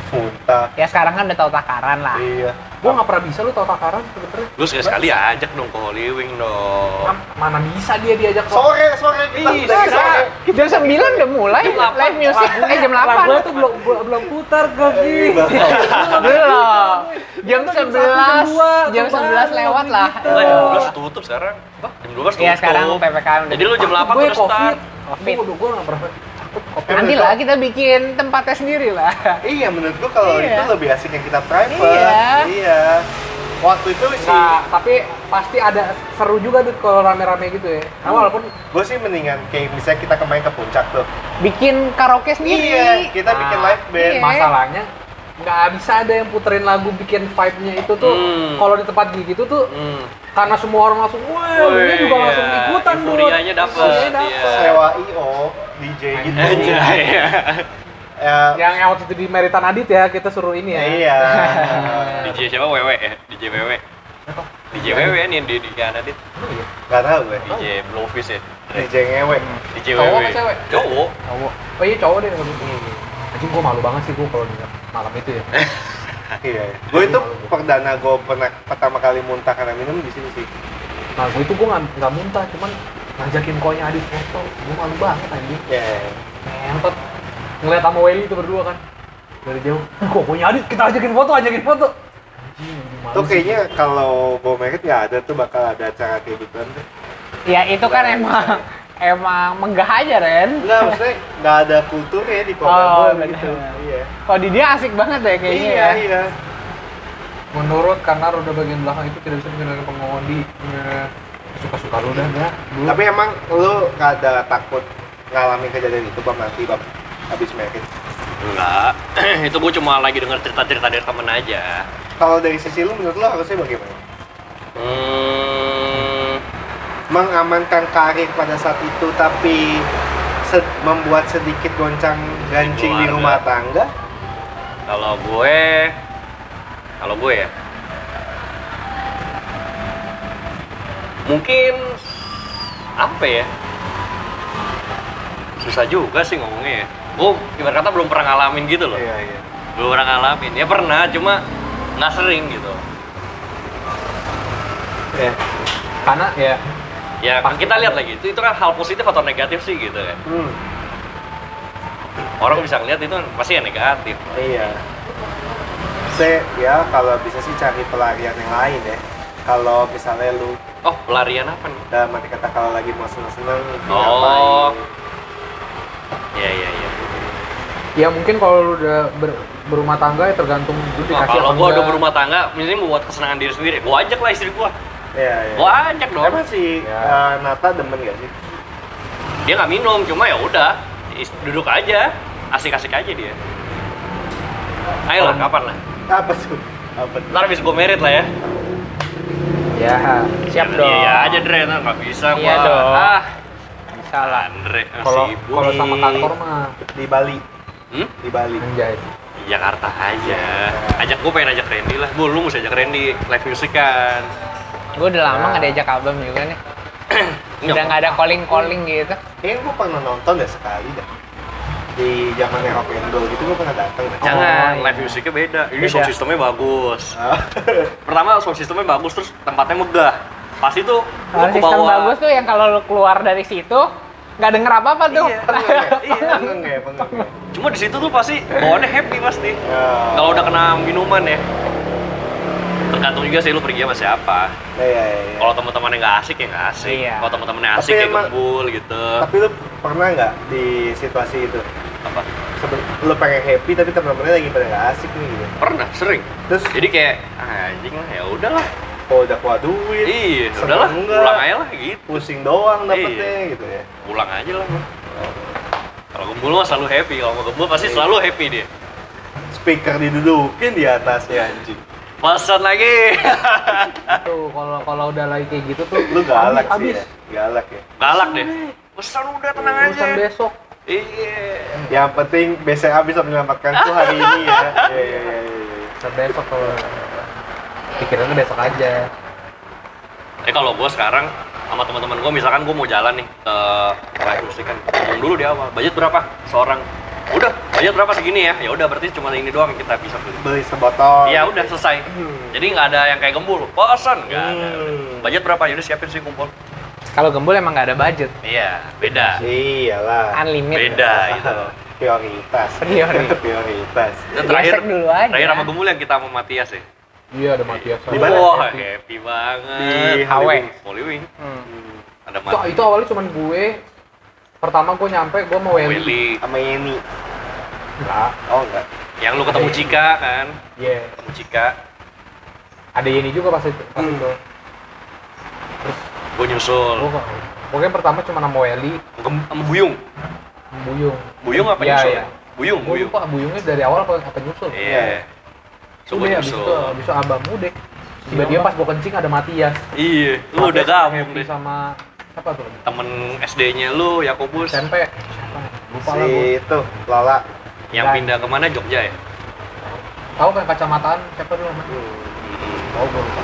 Muntah. Ya sekarang kan udah tahu takaran lah. Iya. gua nggak pernah bisa lu tau takaran sebenernya lu sekali sekali ajak dong ke Holy Wing dong Ma- mana bisa dia diajak kok Sore, sore kita Ih, sore. sore. Jam 9 udah mulai Jam delapan. live music. Eh jam 8. lagu tuh belum belum belum putar ke Iya. Belum. Jam Itu jam 11. satu, jam dua, Jam tuh 11 baru lewat lah. gitu. Lah, jam 12 tutup sekarang jam 12 tutup Iya sekarang PPKM udah. jadi lu jam 8 gue udah start Covid. Gue nggak pernah covid. Nanti lah kita bikin tempatnya sendiri lah. Iya, menurut gua kalau Iya. itu lebih asik yang kita private. Iya. Iya. Waktu itu sih, Nah, tapi pasti ada seru juga tuh kalau rame-rame gitu ya. Nah, walaupun gue sih mendingan kayak misalnya kita kemarin ke puncak tuh. Bikin karaoke sendiri. Iya, kita bikin Ah, live band. iya. masalahnya nggak bisa ada yang puterin lagu bikin vibe-nya itu tuh Hmm. kalau di tempat gitu tuh hmm. karena semua orang langsung wah dia juga iya. langsung ikutan Dut." Euforianya dapet, dapet. iya. Sewa IO, DJ gitu. Anjay. Ya, yang yang waktu itu di Meritan Adit ya kita suruh ini ya Iya. DJ siapa Wewe ya DJ Wewe DJ Wewe nih di di Kanadit Gak tau gue. DJ Blowfish ya DJ ngewe. DJ Cowok Wewe apa cewek? cowok cowok oh iya cowok deh kalau gitu anjing gue malu banget sih gue kalau denger malam itu ya? Iya. Gue itu perdana gue pernah pertama kali muntah karena minum di sini sih. nah gue itu gue nggak muntah cuman ngajakin konya Adit foto. Gue malu banget anjing. Ya. ngentot. Ngeliat sama Welly itu berdua kan. Dari jauh. Kok punya Adit? Kita ajakin foto ajakin foto. Anjing malu Tuh kayaknya kalau gue merit nggak ada tuh bakal ada acara kayak tuh. Ya itu kan emang emang menggah aja Ren. Enggak, maksudnya nggak ada kulturnya di kota Oh, gue gitu. Iya. Kalau di dia asik banget deh kayaknya iya, ya. iya. menurut karena roda bagian belakang itu tidak bisa digunakan pengemudi Ya, suka-suka lu dah ya Tapi emang lu nggak ada takut ngalamin kejadian itu bang nanti bang habis merit. enggak itu gue cuma lagi denger cerita-cerita dari temen aja Kalau dari sisi lu menurut lu harusnya bagaimana? hmm, Mengamankan karir pada saat itu tapi se- membuat sedikit goncang gancing di keluarga. rumah tangga. kalau gue kalau gue ya. Mungkin apa ya? Susah juga sih ngomongnya ya. Gue ibarat kata belum pernah ngalamin gitu loh. Iya iya. belum pernah ngalamin. Ya pernah cuma nggak sering gitu. Ya karena ya ya kan kita lihat lagi itu itu kan hal positif atau negatif sih gitu kan Hmm. Iya. orang bisa ngeliat itu pasti yang negatif Iya. Saya ya kalau bisa sih cari pelarian yang lain ya. Kalau misalnya lu oh pelarian apa nih dalam arti kata kalau lagi mau seneng-seneng Oh. ngapain. ya ya ya ya mungkin kalau lu udah ber- berumah tangga ya tergantung lu Nah, dikasih kalau apa gua udah berumah tangga, misalnya buat kesenangan diri sendiri, gua ajak lah istri gua. Iya iya. Gua ajak dong. Emang si Ya. eh, Nata demen gak sih? Dia nggak minum, cuma ya udah, duduk aja, asik-asik aja dia. Ayo lah, kapan lah? Apa tuh? Apa tuh? Ntar habis gua merit lah ya. ya Siap Jangan dong. Iya aja Dre, ntar nggak bisa gua. Iya dong. Ah, Bisa lah. Andre, kalau kalau sama Di- kantor mah Di Bali. Hmm? Di Bali. anjay Di Jakarta aja. Ajak gua pengen ajak Randy lah. Bu, lu mesti ajak Randy live music kan. Gue udah lama Nah. nggak diajak album juga nih. Udah nggak ada calling calling gitu. Kayaknya gue pernah nonton deh sekali dah. Di zaman rock and roll gitu gue pernah datang dah. Jangan, iya. live musicnya beda. Ini Beda. sound systemnya bagus. Ah. Pertama sound systemnya bagus, terus tempatnya megah. pasti tuh lu Kalau sistem kebawa bagus tuh yang kalau lu keluar dari situ nggak denger apa-apa tuh. Iya, Iya, pengeng ya, pengeng ya. cuma di situ tuh pasti bawaannya happy pasti Ya. kalau udah kena minuman ya tergantung juga sih lu pergi sama siapa Iya, iya, iya. kalau teman-temannya nggak asik ya nggak asik Iya. kalau teman-temannya Tapi asik ya emang- gembul gitu Tapi lu pernah nggak di situasi itu? apa Sebe- lu pengen happy tapi temen-temennya lagi pada nggak asik nih gitu. pernah sering Terus jadi kayak ah, anjing lah ya udahlah kalau udah keluar duit, iya seneng udahlah nggak, pulang aja lah gitu pusing doang dapetnya Iya. gitu ya. pulang aja lah kalau gembul mah selalu happy kalau mau gembul pasti selalu happy dia Speaker didudukin di atasnya anjing. Pesan lagi. Tuh kalau kalau udah lagi kayak gitu tuh Lu galak sih habis. ya. Galak ya. galak deh. Pesan udah tenang urusan aja. besok. Iya. Yang penting BC habis menyelamatkanku hari ini ya. Iya, iya, iya, iya. urusan besok kalau pikirannya besok aja. Eh kalau gue sekarang sama teman-teman gue misalkan gue mau jalan nih ke musik kan. Ngomong dulu di awal budget berapa? Seorang udah budget berapa segini ya ya udah berarti cuma ini doang yang kita bisa beli Beli sebotol. Iya udah selesai jadi nggak ada yang kayak gembul pesan nggak ada Hmm. budget berapa ya udah siapin sih kumpul Kalau gembul emang nggak ada budget. iya beda Iyalah. Unlimited. beda gitu Prioritas. Prioritas. Prioritas. itu terakhir Gesek dulu aja. terakhir sama gembul yang kita sama Matias ya iya ada Matias Di mana? wah happy banget Di HW. Hollywood. Holy Wing Hmm. ada itu, Matias itu awalnya cuman gue pertama gue nyampe gue mau Welly Willy Sama Yeni. enggak Oh enggak. yang lu ketemu Cika kan iya ketemu Cika ada Yeni juga pas itu pas Hmm. itu gue nyusul gue pokoknya pertama cuma sama Welly Gem- sama Buyung Buyung Buyung apa Iya, nyusul? iya. Buyung, gue Buyung. lupa Buyungnya dari awal apa, apa nyusul Iya. So, udah gua abis nyusul. itu abis itu abang udah tiba-tiba pas gue kencing ada Matias Iya, lu udah gabung deh. sama siapa tuh Temen SD-nya lu, Yakobus, SMP lupa lah Si gue itu Lala. yang Dan- pindah ke mana? Jogja ya? tahu kan kacamataan siapa dulu namanya tahu gue lupa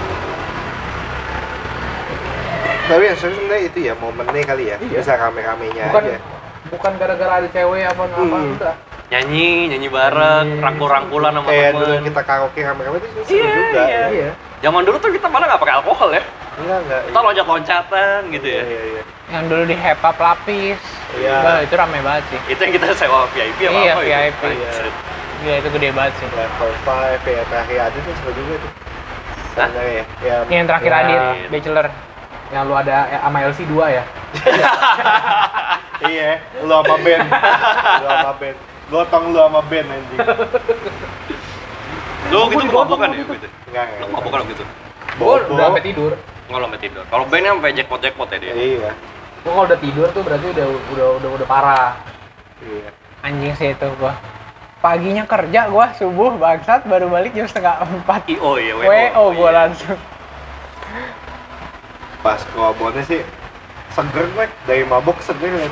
Tapi yang seru sebenarnya itu ya momennya kali ya. Iya. Bisa rame-ramenya bukan aja. bukan gara-gara ada cewek apa apa Hmm. enggak Nyanyi, nyanyi bareng, Nyanyi. rangkul-rangkulan sama Kayak dulu temen. kita karaoke rame-rame itu seru Iya, juga. iya. iya Zaman dulu tuh kita malah nggak pakai alkohol ya. Enggak enggak. Kita loncat-loncatan gitu Iya ya. iya iya. Yang dulu di Hepap lapis. Iya. Wah, itu rame banget sih. Itu yang kita sewa VIP apa Iya, apa itu? VIP. Anjir. Gila itu gede banget sih. Level 5 ya terakhir ada tuh seru juga tuh. Hah? Ya. Ya, Yang terakhir Ya. Adit, Bachelor. yang lu ada eh, sama LC 2 ya iya, lu sama Ben. lu sama Ben. Gotong lu sama Ben anjing. Lu gitu Gua mabukan ya gitu. Enggak enggak. mabukan gitu. gue Bobo. udah sampai tidur Nggak lu sampai tidur. Kalau band kan sampai jackpot-jackpot ya dia. Iya. gue kalau udah tidur tuh berarti udah udah udah udah parah Iya. Anjing sih itu gua. Paginya kerja gua subuh bangsat baru balik jam setengah empat. IO ya, WO gua Iya. langsung. Pas kobonnya sih seger gue dari mabok seger ini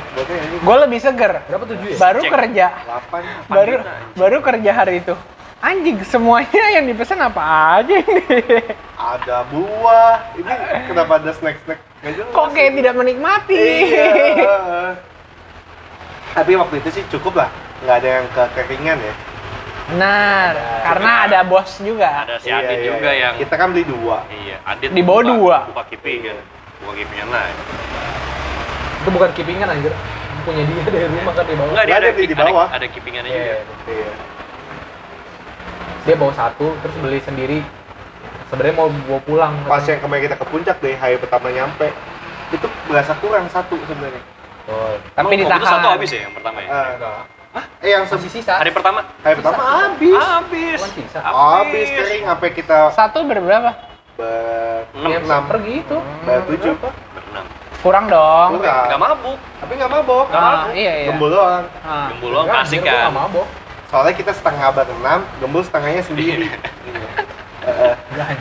Gua lebih seger. berapa tujuh ya Baru Cek. kerja. 8 Baru juta, anjing. baru kerja hari itu. Anjing semuanya yang dipesan apa aja ini? ada buah ini kenapa ada snack snack jelas Kok kayak tidak menikmati? iya tapi waktu itu sih cukup lah nggak ada yang kekeringan ya Benar, karena ada bos juga. Ada si Iya, Adit iya, juga iya. yang kita kan beli dua Iya, Adit Di bawah dua. Buka kipi kan. Buka kipinya lain. itu bukan keepingan anjir punya dia dari rumah kan di bawah Enggak, dia ada, ada di bawah. Ada, ada kipingannya Iya, juga. iya dia bawa satu terus beli sendiri sebenarnya mau bawa pulang pas yang kemarin kita ke puncak deh hari pertama nyampe itu berasa kurang satu sebenarnya oh, Tapi Emang ditahan. satu habis ya yang pertama ya? Eh, enggak eh yang masih sisa Hari pertama? hari pertama habis Habis. Sisa. habis kering sampai kita Satu berberapa? Enam. yang enam pergi itu bertujuh Berenam. Kurang dong. enggak Nggak mabuk. tapi nggak mabok Ah, iya iya. gembul doang Ah. Gembul doang Enggak, kan. nggak mabok soalnya kita setengah berenam gembul setengahnya sendiri eh.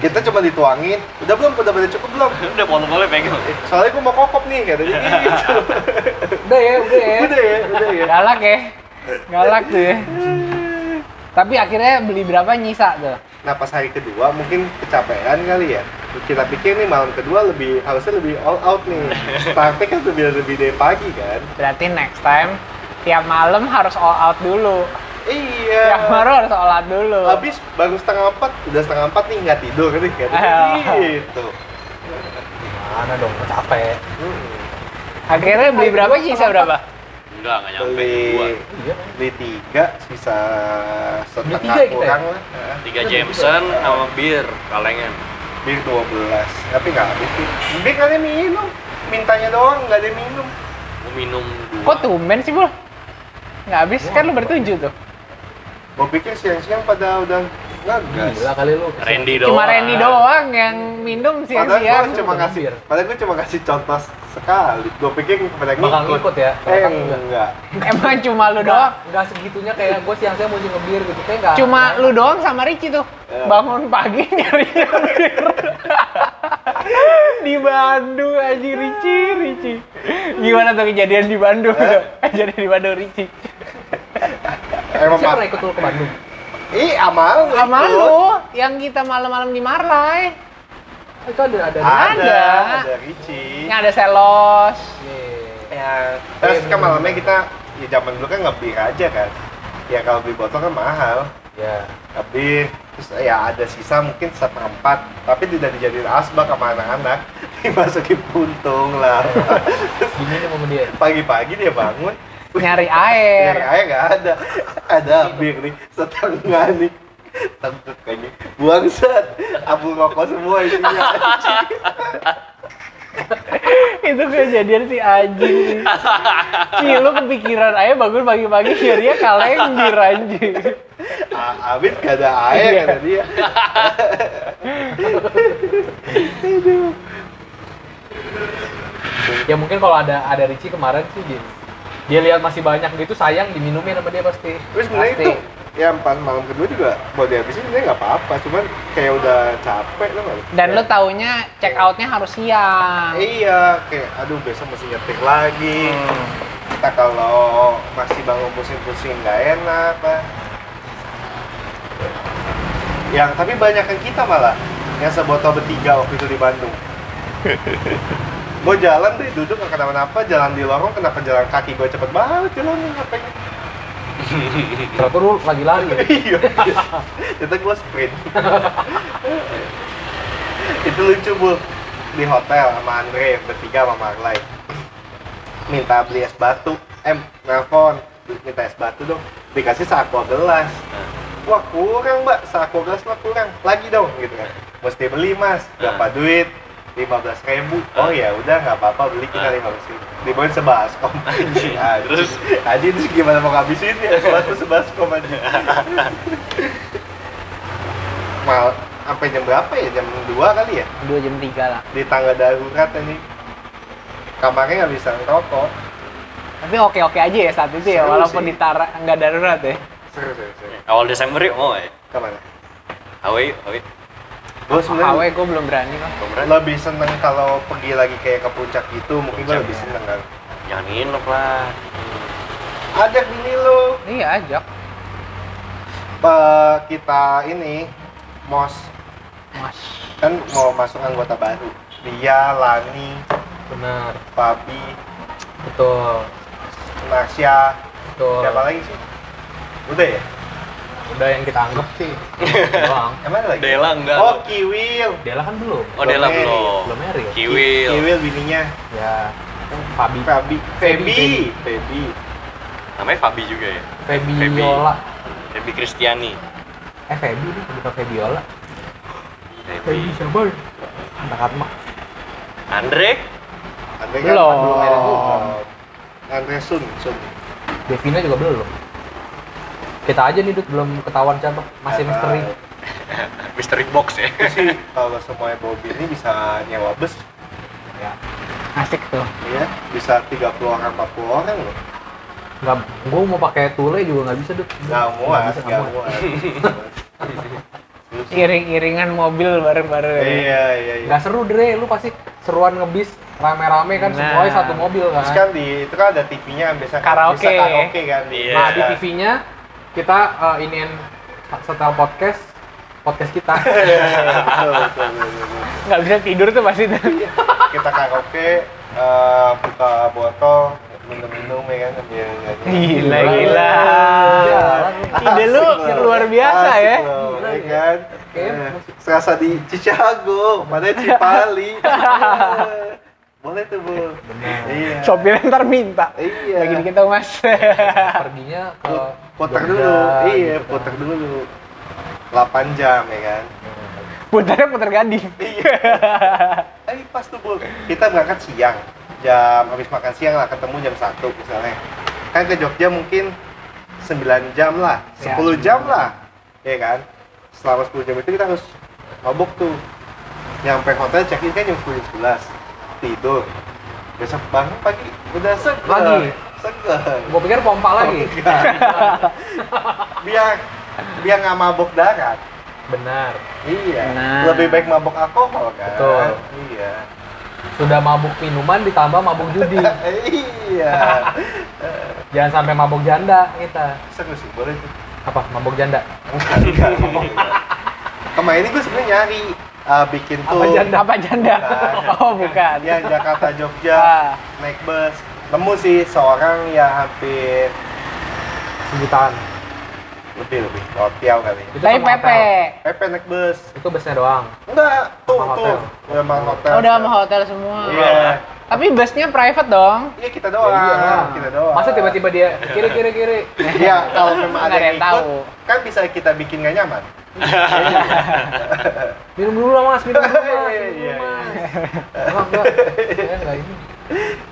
kita cuma dituangin udah belum udah pada cukup belum Udah botol-botolnya pegang. soalnya gua mau kokop nih katanya gitu udah ya udah ya udah ya udah ya Galak ya. Galak tuh ya. Tapi akhirnya beli berapa nyisa tuh? nah pas hari kedua mungkin kecapean kali ya kita pikir nih malam kedua lebih harusnya lebih all out nih startnya kan lebih lebih dari pagi kan Berarti next time tiap malam harus all out dulu. Iya Tiap malam harus out dulu. habis baru setengah empat udah setengah empat nih nggak tidur Ah. gitu Mana dong, capek. Akhirnya beli berapa sisa berapa? Enggak, enggak nyampe. beli Dua. Iya. beli tiga sisa setengah tiga kita ya? kurang lah Hah? Tiga Jameson sama bir kalengan. bir 12 tapi nggak habis bir bir nggak ada yang minum mintanya doang nggak ada yang minum Gue minum dua. Kok tumben sih, Bul? Nggak habis, kan lu bertujuh tuh. Gue pikir siang-siang pada udah ngegas Gila kali lu. Randy doang. Cuma Randy doang yang minum Padahal siang-siang. gue cuma ngasih, bir. padahal gue cuma ngasih contoh sekali. Gue pikir pada ngikut. Bakal ngikut ya? Eh enggak. enggak. Emang cuma lu doang? enggak segitunya kayak gue siang-siang mau ngebir gitu. Kayak enggak. Cuma lu doang sama Ricci tuh. Ya. Bangun pagi nyari bir. di Bandung aja Ricci, Ricci. Gimana tuh kejadian di Bandung? Eh? Kejadian di Bandung Ricci. Emang Siapa pernah ikut lu ke Bandung? Ih, amal ikut. lu yang kita malam-malam di Marlai. Itu ada ada. Ada, Ada. ada Ricci. Yang ada Selos. Iya. Ya, terus kan malamnya kita ya zaman dulu kan ngebir aja kan. Ya kalau beli botol kan mahal. Ya. Ngebir, terus ya ada sisa mungkin seperempat, tapi tidak dijadiin asbak sama anak-anak. Dimasukin puntung lah. Gini nih sama dia. Pagi-pagi dia bangun, Nyari Nyari air. air nggak ada. Ada bir nih, setengah nih. Tengkek kayaknya. Buangsat. Abu rokok semua isinya. itu kejadian si anjing si lu kepikiran aja bangun pagi-pagi nyarinya kalengir anjing A- Abid gak ada air Iya. kata dia. Ya mungkin kalau ada ada Ricci kemarin sih dia, dia lihat masih banyak gitu sayang diminumin sama dia pasti. Terus sebenarnya Pasti. itu ya pas malam kedua juga mau dihabisin sebenarnya nggak apa-apa, cuman kayak udah capek loh dan lu taunya check outnya harus siang Iya, kayak aduh besok mesti nyetir lagi. Kita kalau masih bangun pusing-pusing nggak enak, Pak. Yang tapi banyak yang kita malah yang sebotol bertiga waktu itu di Bandung. gue jalan deh duduk nggak kenapa-napa jalan di lorong kenapa jalan kaki gue cepet banget jalan ngapain Ternyata lu lagi lari. ya? iya. Ternyata gue sprint. Itu lucu bu. Di hotel sama Andre bertiga sama Marlai. Minta beli es batu. Eh nelfon minta es batu dong. Dikasih seakwa gelas. Wah kurang mbak. Seakwa gelas mah kurang. Lagi dong gitu kan. Mesti beli mas. Berapa duit lima belas ribu. Oh ya udah nggak apa-apa beli kita lima belas ribu. Dibawain sebaskom anjing. Terus? anjing terus gimana mau ngabisin ya? Sebatu sebaskom anjing mal sampai jam berapa ya? Jam 2 kali ya? Dua jam tiga lah. Di tangga darurat ini. Kamarnya nggak bisa ngerokok. Tapi oke oke aja ya saat itu ya walaupun sih. ditara nggak darurat ya. Seru seru seru. Awal Desember yuk mau ya? ke mana? Hawaii, Hawaii. Gue sebenarnya gue belum berani kok Beneran? lebih seneng kalau pergi lagi kayak ke puncak gitu mungkin gue lebih ya. seneng kan Jangan nginep lah. ajak bini lu iya ajak Pe- kita ini mos mas kan mau masuk anggota baru dia Lani Benar. Fabi Betul. Nasya Betul. siapa lagi sih udah ya Udah yang kita anggap sih. Doang. emang lagi Dela enggak. oh Kiwil Dela kan belum. Oh, Dela Belum belum. Belum Eril. Kiwil. Kiwil bininya Ya. Fabi. Fabi. Febi Febi Namanya Fabi juga ya? Febiola. Febi Kristiani. Eh Febi nih, bukan Febiola. Febi. siapa? Anak Atma. Andre? Andre kan Belum. belum. Andre Sun Sun Devina juga belum. Kita aja nih, Dut, belum ketahuan siapa. Masih Nggak misteri. tahu. Mystery Box ya? Itu sih kalau semuanya bawa bini bisa nyewa bus Ya. asik tuh ya bisa 30 orang 40 orang loh Nggak, gua mau pakai tule juga nggak bisa, Dut. nggak muat bisa, nggak muat. iring-iringan mobil bareng-bareng iya iya iya Nggak seru, Dre. Lu pasti seruan ngebis rame-rame kan Nah. semuanya satu mobil terus kan. kan di itu kan ada TV-nya kan biasa Karaoke. bisa karaoke kan Iya. Nah, di TV-nya kita uh, iniin setel podcast podcast kita. betul, betul, betul. nggak bisa tidur tuh pasti kita karaoke eh, buka botol minum-minum ya kan Gila, gila. Ide lu luar biasa Asik ya. loh, Gila ya kan Kayak Eh, serasa di Chicago padahal Cipali Eh, boleh tuh bu Benar. iya Sopir ntar minta. iya Lagi dikit dong mas. Perginya ke putar Jogja, dulu iya gitu kan. putar dulu 8 jam ya kan Putarnya putar gading. Eh pas tuh bu, kita berangkat siang, jam habis makan siang lah ketemu jam 1 misalnya. Kan ke Jogja mungkin 9 jam lah, Ya. 10 jam lah, ya kan? Selama 10 jam itu kita harus mabuk tuh. Nyampe hotel check in kan jam 10 jam 11 tidur. Besok bangun pagi udah seger. Lagi? Seger. Gue pikir pompa lagi. biar biar nggak mabuk darat. Benar. Iya. Nah. Lebih baik mabuk alkohol kan. Betul. Iya. Sudah mabuk minuman ditambah mabuk judi. iya. Jangan sampai mabuk janda kita. Seru sih, boleh tuh. Apa? Mabuk janda? Kemarin ini gue sebenarnya nyari uh, bikin tuh Apa janda? Apa janda? Bukan. Oh bukan. Iya, Jakarta Jogja Ah. naik bus. Temu sih seorang ya hampir Sejutaan. lebih lebih hotel kali. Itu Tapi hotel. Pepe naik bus. Itu busnya doang. Enggak, tuh Sama tuh. hotel. Udah sama hotel. Oh, udah sama hotel semua. Iya. Tapi busnya private dong. Iya kita doang, Ya, iya. kita doang. Masa tiba-tiba dia kiri kiri kiri. Iya, kalau memang ada yang ikut, tahu. kan bisa kita bikin gak nyaman. Minum dulu lah mas, minum dulu mas. Iya, Minum iya. dulu mas. Enggak enggak. Saya enggak ini.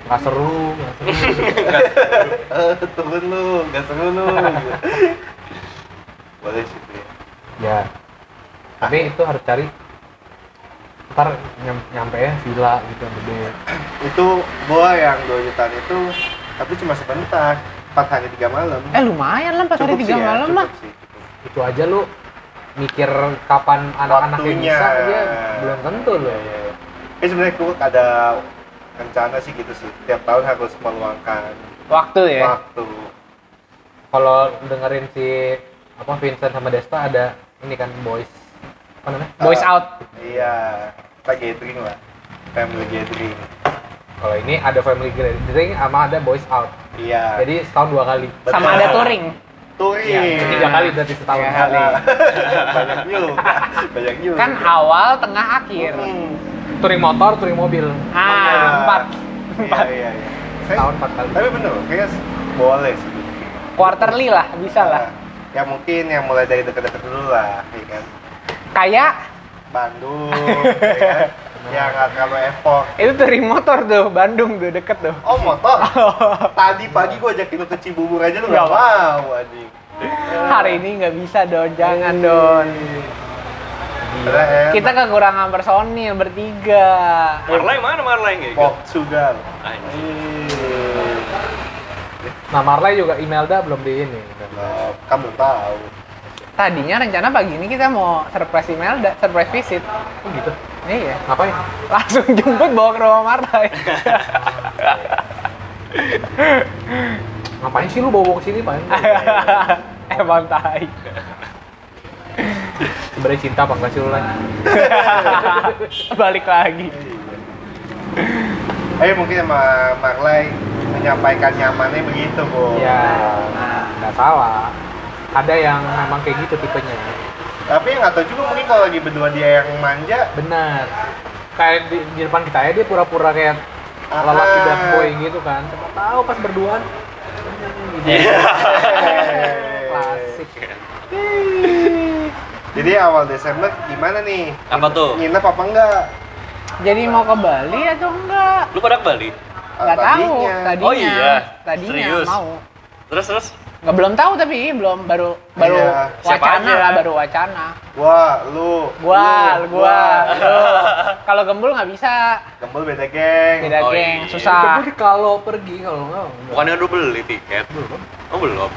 Nggak seru. Eh, turun lu, gak seru lu. Boleh sih. Ya. Tapi itu harus cari ntar nyam, nyampe ya villa gitu yang gede Itu gua yang 2 jutaan itu, tapi cuma sebentar. 4 hari 3 malam. Eh lumayan lah empat hari tiga ya, malam mah. sih, cukup. itu aja lu mikir kapan anak-anaknya bisa aja belum tentu loh iya, iya. Eh sebenarnya gua ada rencana sih gitu sih. Tiap tahun harus meluangkan Waktu ya. waktu. kalau dengerin si apa Vincent sama Desta ada ini kan boys apa namanya Boys Eh, out. Iya, kita gathering lah. Family gathering. kalau ini ada family gathering sama ada boys out Iya. jadi setahun dua kali Sama ada touring. touring. Iya, tiga kali berarti setahun Tiga kali. banyak juga. Banyak juga. Kan awal, tengah, akhir. Hmm. Touring motor touring mobil Ah, empat. Iya, iya, iya. Kayak- setahun empat kali Tapi bener, kayaknya boleh sih. Quarterly lah, bisa lah. Ya mungkin yang mulai dari deket-deket dulu lah, ya kan. Kayak Bandung, ya kan. Ya nggak terlalu effort. itu touring motor tuh, Bandung tuh, deket tuh. Oh motor? Tadi pagi gua ajakin lu ke Cibubur aja lu Nggak mau anjing. Hari ini nggak bisa Don, jangan Don. Enak. Kita kekurangan personil bertiga. Marlay mana Marlay nggak ikut? Portugal. Nah Marley juga Imelda belum di ini kan belum tahu. Tadinya rencana pagi ini kita mau surprise Imelda, surprise visit. oh gitu Iya. ngapain Langsung jemput bawa ke rumah Martai. ngapain sih lu bawa ke sini pak Emang tai. Sebenarnya cinta apa enggak sih lu lagi Balik lagi. Eh mungkin sama Marley menyampaikan nyamannya begitu, Bu. ya nggak salah ada yang memang kayak gitu tipenya Tapi nggak tahu juga mungkin kalau lagi berdua dia yang manja, benar kayak di, di depan kita ya dia pura-pura kayak Ah. lelaki bad boy gitu kan siapa tahu pas berduaan gitu. Iya. klasik Jadi awal Desember gimana nih? Apa tuh? Nginep apa enggak? Jadi mau ke Bali atau enggak? Lu pada ke Bali? Ah, Nggak tahu. tadinya. Oh iya? Tadinya Serius? mau. Terus terus? Nggak belum tahu tapi belum baru baru Iya. Siapa wacana aja? lah baru wacana. Gua, lu, Gua, lu, gua, lu. Kalau gembul nggak bisa, Gembul beda geng. beda Oh, geng, iya. susah. tapi kalau pergi kalau enggak enggak. Bukannya udah beli tiket? belum Oh belum.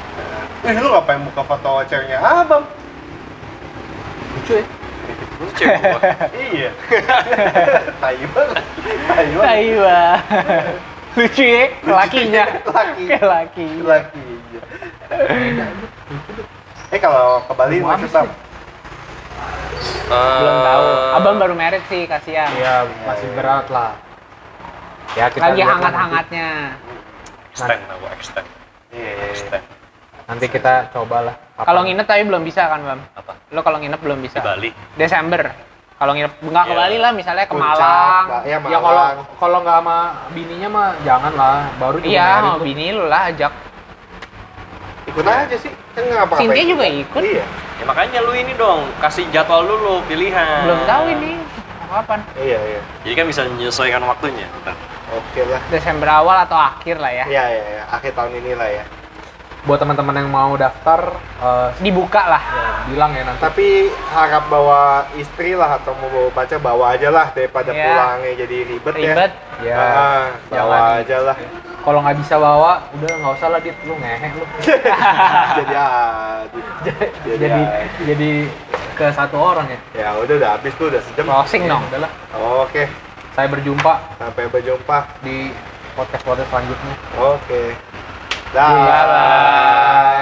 Ih, lu ngapain buka foto ceweknya abang? Ya cewek gua. iya. Taiwan. Taiwan. Taiwa. Lucu ya, lakinya. Laki. Laki. Laki. Eh kalau ke Bali Belum masih tetap Belum tahu. Eh, Abang baru merit sih, kasihan. Iya, masih berat lah. Ya kita Lagi hangat-hangatnya. extend lah extend Iya, iya, iya. extend nanti kita cobalah. Kalau nginep tapi belum bisa kan, Bam? apa Lo kalau nginep belum bisa. di Bali Desember. Kalau nginep nggak ke Iya. Bali lah, misalnya ke Puncak, Malang. Ya ya kalau Malang. kalau nggak sama bininya mah jangan lah baru Iya, sama tuh. bini lu lah ajak. ikut aja sih kan nggak apa-apa Cynthia juga ikut. iya ya makanya lu ini dong kasih jadwal dulu pilihan Belum tahu ini kapan. iya iya jadi kan bisa menyesuaikan waktunya oke lah Desember awal atau akhir lah ya. iya iya iya. akhir tahun ini lah ya buat teman-teman yang mau daftar eh, Dibuka lah. ya, bilang ya nanti. Tapi harap bawa istri lah atau mau bawa pacar bawa aja lah daripada Iya. pulangnya jadi ribet, Ribet. ya Ah, bawa jangan. aja. lah. Kalau nggak bisa bawa udah nggak usah lah dit. Lu ngehe lu. Jadi aduh. jadi jadi ke satu orang ya? Ya udah udah habis tuh udah sejam. Closing dong. udahlah oke. Saya berjumpa. Sampai berjumpa. Di podcast podcast selanjutnya. Oke 拜拜。